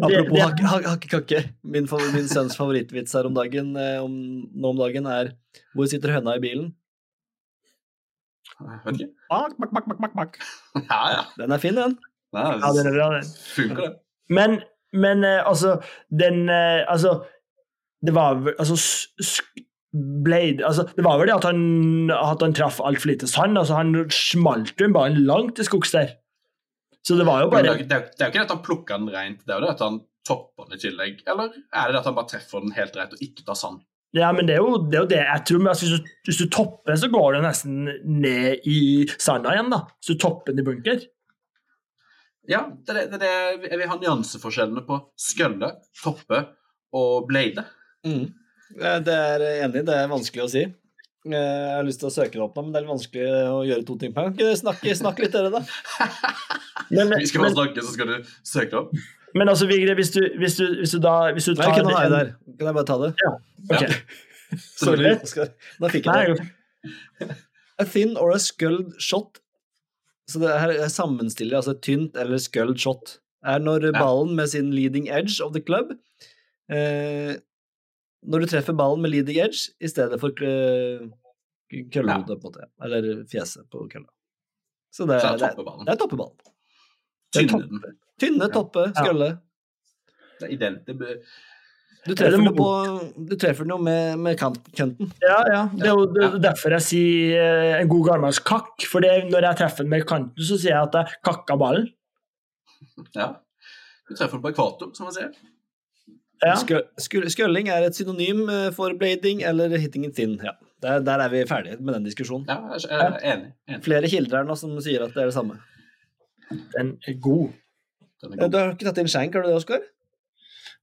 Apropos det, hakke- kakke. Min, favor- min sønns favorittvits her om dagen eh, om, nå om dagen er Hvor sitter høna i bilen? Jeg vet ikke. Bak, bak, bak, bak, bak. Ja, ja. Den er fin, den. Nei, ja, den er bra, den. funker det. Men, men eh, altså Den eh, Altså, det var vel Altså, Blade altså, Det var vel det at han, at han traff altfor lite sand. Altså, han smalt jo ballen langt til skogs der. Så det var jo bare det, er, jo- ikke det at han plukka den rent, det er jo det at han topper den i tillegg. Eller er det det at han bare treffer den helt rett og ikke tar sand? Ja, men det er jo det, er jo det. jeg tror. Men altså, hvis, du, hvis du topper, så går du nesten ned i sanda igjen, da. Hvis du topper den i bunker. Ja, det er det, det, det jeg vil ha nyanseforskjellene på skølle, toppe og blade. Mm. Eh, Det er enig. Det er vanskelig å si. Eh, Jeg har lyst til å søke det opp nå, men det er litt vanskelig å gjøre to ting på en gang. Snakke, snakke litt, dere, da? Men, Vi skal bare snakke, så skal du søke det opp. men altså, Vigre, hvis du, hvis du, hvis du da hvis du tar Nei, kan, jeg der. Kan jeg bare ta det? Ok. Sorry. Oskar. Da fikk jeg det. A thin or a sculled shot. Så det her er sammenstiller altså tynt eller sculled shot. Er når ballen med sin leading edge of the club eh, Når du treffer ballen med leading edge i stedet for køllehodet, ja. på en måte. Eller fjeset på kølla. Så det Så er, det er, toppeballen. det er toppeballen. Tynne topp. den. Tynne, toppe, Ja. skølle. Det er ident. Du Er treffer det på Du treffer noe med, med kanten. Ja, ja. Det er jo det er derfor jeg sier eh, en god gammeldags kakk. For når jeg treffer den med kanten, så sier jeg at jeg kakka ballen. Ja. Du treffer den på ekvator, som man sier. Ja. Skø- skø- Skølling er et synonym eh, for blading eller hitting it thin. Ja. Der, der er vi ferdige med den diskusjonen. Ja, jeg er enig. enig. Flere kilder her nå som sier at det er det samme. Den er god. Den er god. Du har ikke tatt inn skjenk, har du det, Oskar?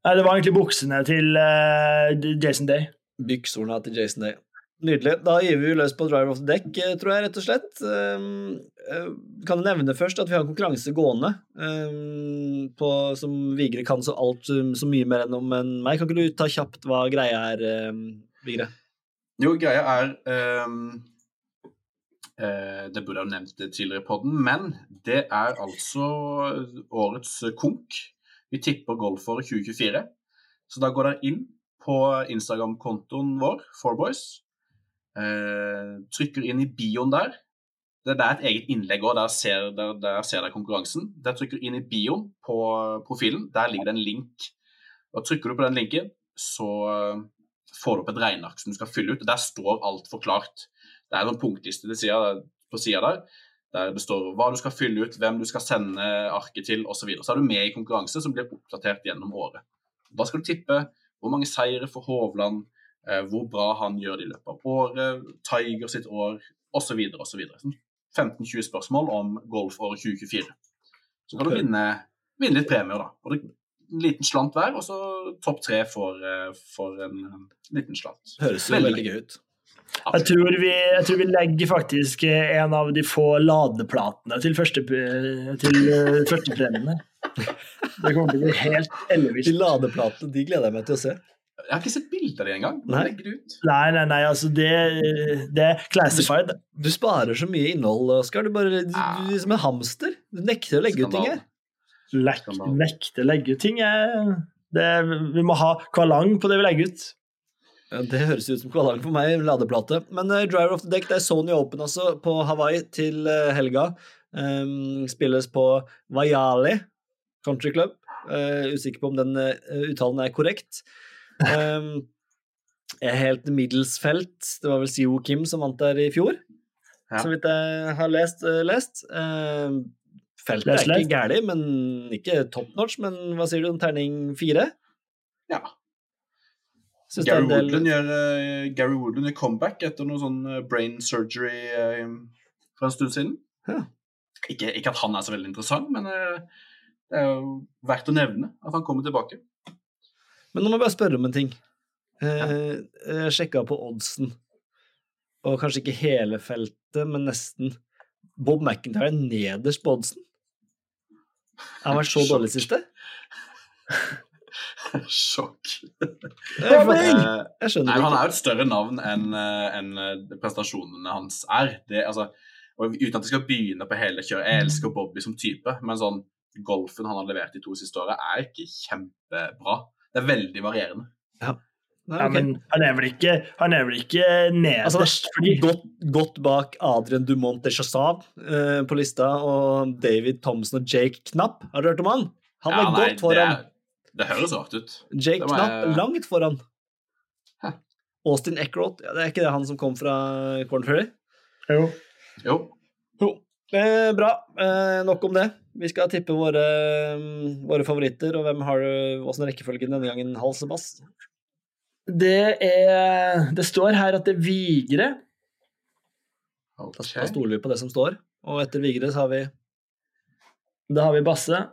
Nei, det var egentlig buksene til uh, Jason Day. Byksorna til Jason Day. Nydelig. Da gir vi løs på driver of the deck, eh, tror jeg, rett og slett. Um, eh, kan du nevne først at vi har en konkurranse gående um, på, som Vigre kan så alt um, så mye mer enn om enn meg. Kan ikke du ta kjapt hva greia er, Vigre? Jo, greia er um, Det burde jeg ha nevnt tidligere i poden, men det er altså årets konk. Vi tipper golfåret 2024. Så da går dere inn på Instagram-kontoen vår, Fourboys. Eh, trykker inn i bioen der. Det er et eget innlegg òg, der, ser- der, der ser dere konkurransen. Der trykker inn i bioen på profilen. Der ligger det en link. Og Trykker du på den linken, så eh, får du opp et regneark som du skal fylle ut. Der står alt forklart. Det er en punktliste siden, på sida der, der det står hva du skal fylle ut, hvem du skal sende arket til osv. Så, så er du med i konkurranse som blir oppdatert gjennom året. Da skal du tippe hvor mange seire for Hovland, hvor bra han gjør det i løpet av året, Tiger sitt år osv. osv. 15-20 spørsmål om golfåret 2024. Så kan du vinne, vinne litt premier, da. Og det, en liten slant hver, og så topp tre for, eh, for en eh, liten slant. Høres jo Veldig veldig gøy ut. Jeg tror, vi, jeg tror vi legger faktisk eh, en av de få ladeplatene til første, til eh, førstepremien her. Det kommer til å bli helt De ladeplatene de gleder jeg meg til å se. Jeg har ikke sett bilde av det engang. Nei. Nei, nei, nei, altså det, det er classified. Du sparer så mye innhold, Oskar. Du bare du, du som en hamster. Du nekter å legge ut ting her. Lek, nekter å legge ut ting. er- Det, vi må ha kvalang på det vi legger ut. Ja, det høres ut som kvalang for meg, ladeplate. Men uh, Driver of the Deck, det er Sony Open altså, på Hawaii til uh, helga. Um, spilles på Wayali Country Club. Uh, usikker på om den uttalen er korrekt. Um, er helt middels felt. Det var vel Sio Kim som vant der i fjor, Ja. så vidt jeg har lest. eh, lest. Uh, feltet Lest, er ikke gærlig, men ikke top notch. Men hva sier du om terning fire? Ja. Gary del- Woodland, gjør, uh, Gary Woodland gjør comeback etter noe sånn eh, brain surgery uh, for en stund siden. Ja. Ikke, ikke at han er så veldig interessant, men det er jo verdt å nevne at han kommer tilbake. Men nå må jeg bare spørre om en ting. Eh, Jeg sjekka på oddsen, og kanskje ikke hele feltet, men nesten. Bob McIntyre er nederst på oddsen. Han har vært så dårlig siste. Sjokk. Jeg, Eh, jeg skjønner Nei, Han er jo et større navn enn en eh, prestasjonene hans er. Det, altså, Uten at jeg skal begynne på hele kjøret. Jeg elsker Bobby som type, men sånn golfen han har levert de to siste åra, er ikke kjempebra. Det er veldig varierende. Nei, Ja, men han er vel ikke, han er vel ikke nederst, Altså, fordi godt, godt bak Adrian Dumont de Chassav eh, på lista, og David Thompson og Jake Knapp. Har du hørt om han? Han er nei, godt foran. Det, det høres rart ut. Jake det Knapp jeg- langt foran. Hæ. Austin Eckroth, ja, det er ikke det han som kom fra Corn Ferry? Jo. Jo. Jo. Eh, bra. Eh, nok om det. Vi skal tippe våre, mm, våre favoritter, og hvem har du åssen rekkefølgen denne gangen, Hals og Bass? Det er Det står her at det er Vigre. Da, da stoler vi på det som står. Og etter Vigre så har vi Da har vi Basse.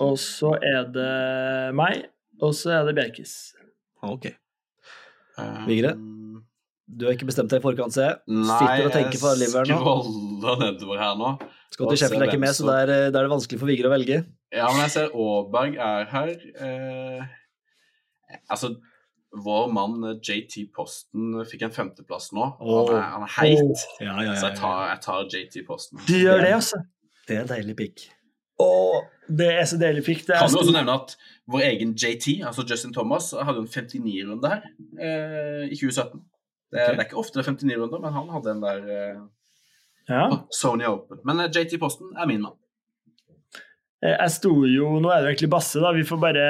Og så er det meg. Og så er det Bjerkis. Ok. Vigre? Vigre? Du har ikke bestemt deg i forkant, se. Nei, Sitter og tenker på liver jeg nå. scroller nedover her nå. Scotty Og se Sheffield er ikke med, så der, da er, det vanskelig for Vigre å velge. Ja, men jeg ser Aaberg er her. Eh, altså, vår mann eh, JT Posten fikk en femteplass nå. Oh. Han, er, han er heit. Ja, ja, Så jeg tar, jeg tar JT Posten. Du gjør det, altså? Det er en deilig pikk. Oh, det er så deilig pikk. Det er Kan du også nevne at vår egen JT, altså Justin Thomas, hadde en 59-runde her eh, i 2017. Det, er- det er ikke ofte det er 59-runder, men han hadde en der eh, ja. på Sony Open. Men eh, JT Posten er min mann. Eh, Jeg sto jo Nå er det jo egentlig Basse, da. Vi får bare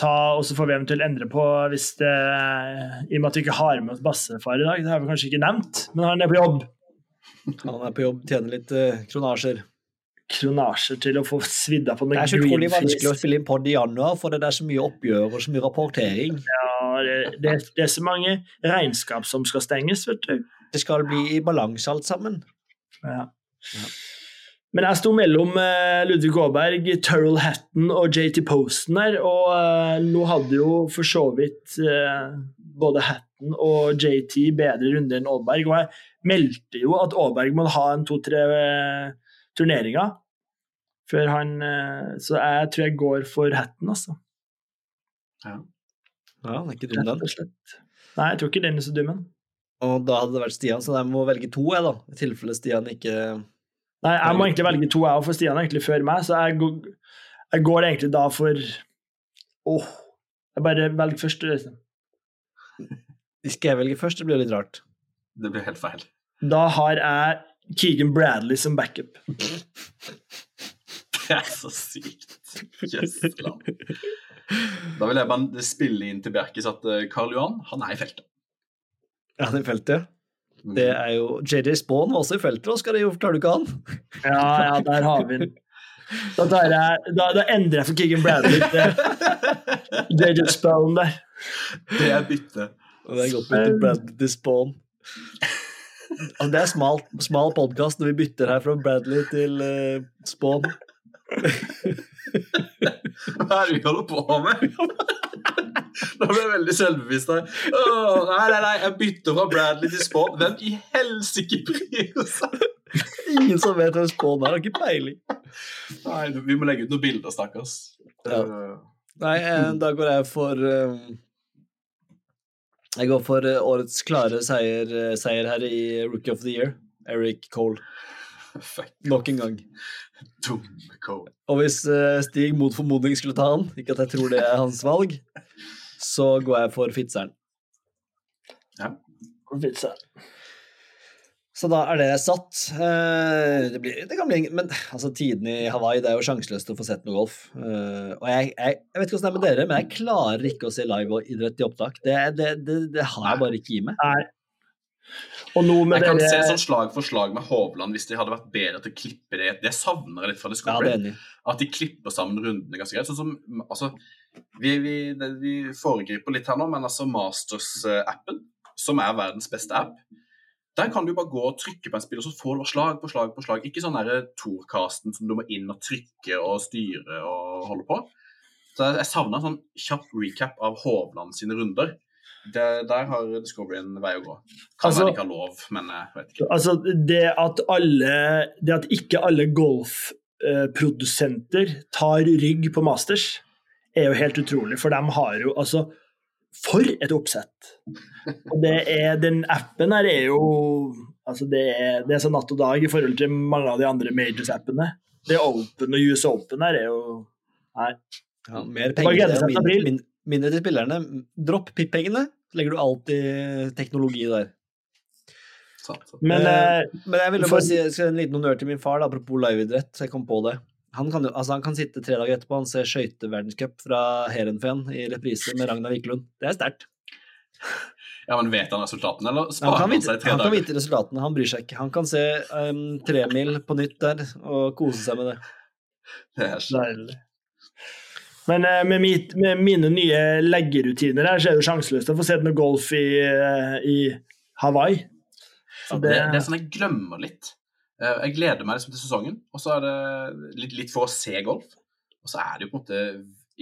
ta, og så får vi eventuelt endre på hvis det I og med at vi ikke har med oss Bassefar i dag, det har vi kanskje ikke nevnt, men han er på jobb. Han er på jobb, tjener litt eh, kronasjer. Kronasjer til å få svidd av på Det er så utrolig vanskelig å spille inn pod i januar, for det er så mye oppgjør og så mye rapportering. Ja, det, det, det er så mange regnskap som skal stenges, vet du. Det skal bli i balanse alt sammen. Ja. Men jeg sto mellom eh, Ludvig Aaberg, Turrell Hatton og JT Posten her, og eh, nå hadde jo for så vidt eh, både Hatton og JT bedre runde enn Aaberg, og jeg meldte jo at Aaberg må ha en to-tre eh, turneringer før han eh, Så jeg tror jeg går for Hatton, altså. Ja, den er ikke dum, den. Nei, jeg tror ikke den er så dum, den. Og da hadde det vært Stian, så jeg må velge to, jeg, da. I tilfelle Stian ikke Nei, jeg må egentlig velge to, jeg òg, for Stian er egentlig før meg, så jeg går, jeg går egentlig da for Åh, jeg bare velger først. liksom. Skal jeg velge først? Det blir litt rart. Det blir helt feil. Da har jeg Keegan Bradley som backup. Det er så sykt. Jøsseland. Da vil jeg bare spille inn til Bjerkis at eh, Karl Johan, han er i feltet. Ja, det feltet. Det er jo JJ Spawn var også i feltet, og skal det jo klarer du ikke han? Ja, ja, der har vi den. Da, tar jeg, da, da endrer jeg for Keegan Bradley til JJ Spawn der. Det er bytte. Og det er godt bytte Bradley til Spawn. Altså, det er smal, smal podkast når vi bytter her fra Bradley til uh, Spawn. Hva er det vi holder på med? Nå ble jeg veldig selvbevisst her. Oh, nei, nei, nei, jeg bytter fra Bradley til Spawn. Hvem i helsike bryr seg? Ingen som vet hvem Spawn er, har ikke peiling. Nei, vi må legge ut noen bilder, stakkars. Ja. Nei, eh, da går jeg for eh, Jeg går for eh, årets klare seier, seier her i Rookie of the Year. Eric Cole. Fuck, Nok en gang. Dumme Og hvis eh, Stig mot formodning skulle ta han, ikke at jeg tror det er hans valg, så går jeg for Fitzeren. Så da er det satt. Eh, Det, blir, det kan bli Men altså, tiden i Hawaii det er jo sjanseløst å få sett noe golf. Eh, Og jeg, jeg, jeg vet ikke åssen det er med dere, men jeg klarer ikke å se idrett i opptak. Det, det, det, det har jeg bare ikke i meg. Nei. Jeg kan dere- se sånn slag for slag med Hovland hvis de hadde vært bedre til å klippe det. Det savner jeg litt fra Ja, Discovery. det er. At de klipper sammen rundene ganske greit. Sånn som, altså, Vi, vi, det, vi foregriper litt her nå, men altså Masters-appen, som er verdens beste app, der kan du bare gå og trykke på en spiller, så får du slag på slag på slag. Ikke sånn der Torcasten som du må inn og trykke og styre og holde på. Så jeg, jeg savna en sånn kjapp recap av Hovland sine runder. Det, der har Discovery en vei å gå. Kan Altså- være de ikke har lov, men jeg vet ikke. Altså, det at alle Det at ikke alle golfprodusenter tar rygg på Masters, er jo helt utrolig, for de har jo altså For et oppsett! Og det er, den appen her er jo altså det, er, det er så natt og dag i forhold til mange av de andre Majors-appene. Det Open og US Open her er jo Nei. Ja, mer penger mindre til spillerne. Dropp PIP-pengene, så legger du alltid teknologi der. Men Eh, eh, Men jeg ville For- bare si skal en liten honnør til min far, da, apropos liveidrett. Jeg kom på det. Han kan, altså han kan sitte tre dager etterpå han ser skøyteverdenscup fra Heerenveen i reprise med Ragnar Wiklund. Det er sterkt. Ja, men Vet han resultatene, eller sparer han vite, seg i tre han kan dager? vite resultatene, han bryr seg ikke. Han kan se um, tremil på nytt der og kose seg med det. Det er så- Deilig. Men eh, med, mit, med mine nye leggerutiner her, så er det sjanseløst å få sett noe golf i, eh, i Hawaii. Så det, det, det er sånn jeg glemmer litt. Eh, Jeg gleder meg liksom til sesongen, og så er det litt, litt for å se golf. Og så er det jo på en måte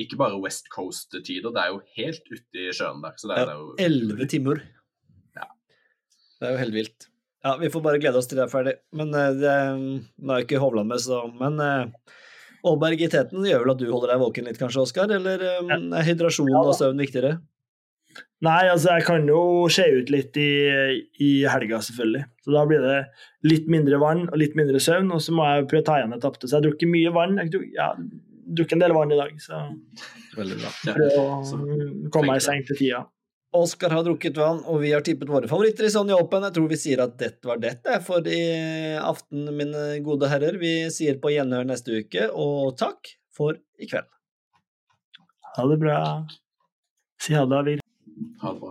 ikke bare West Coast-tider, det er jo helt ute i sjøen der. Så det er, det er jo Elleve timer. Ja. Det er jo helt vilt. Ja, vi får bare glede oss til det er ferdig. Men det, nå er jo ikke Hovland med, så Men eh, Aalberg i teten gjør vel at du holder deg våken litt, kanskje, Oskar? Eller um, er hydrasjon og søvn viktigere? Nei, altså jeg kan jo se ut litt i, i helga, selvfølgelig. Så da blir det litt mindre vann og litt mindre søvn, og så må jeg prøve å ta igjen det tapte. Så jeg drukker mye vann. Jeg druk, ja, drukker en del vann i dag, så Veldig bra. Ja, prøve å komme meg i seng til tida. Oskar har drukket vann, og vi har tippet våre favoritter i Sonja Open. Jeg tror vi sier at dette var dette for i aften, mine gode herrer. Vi sier på gjenhør neste uke, og takk for i kveld. Ha det bra. Si ha det, Avir. Ha det bra.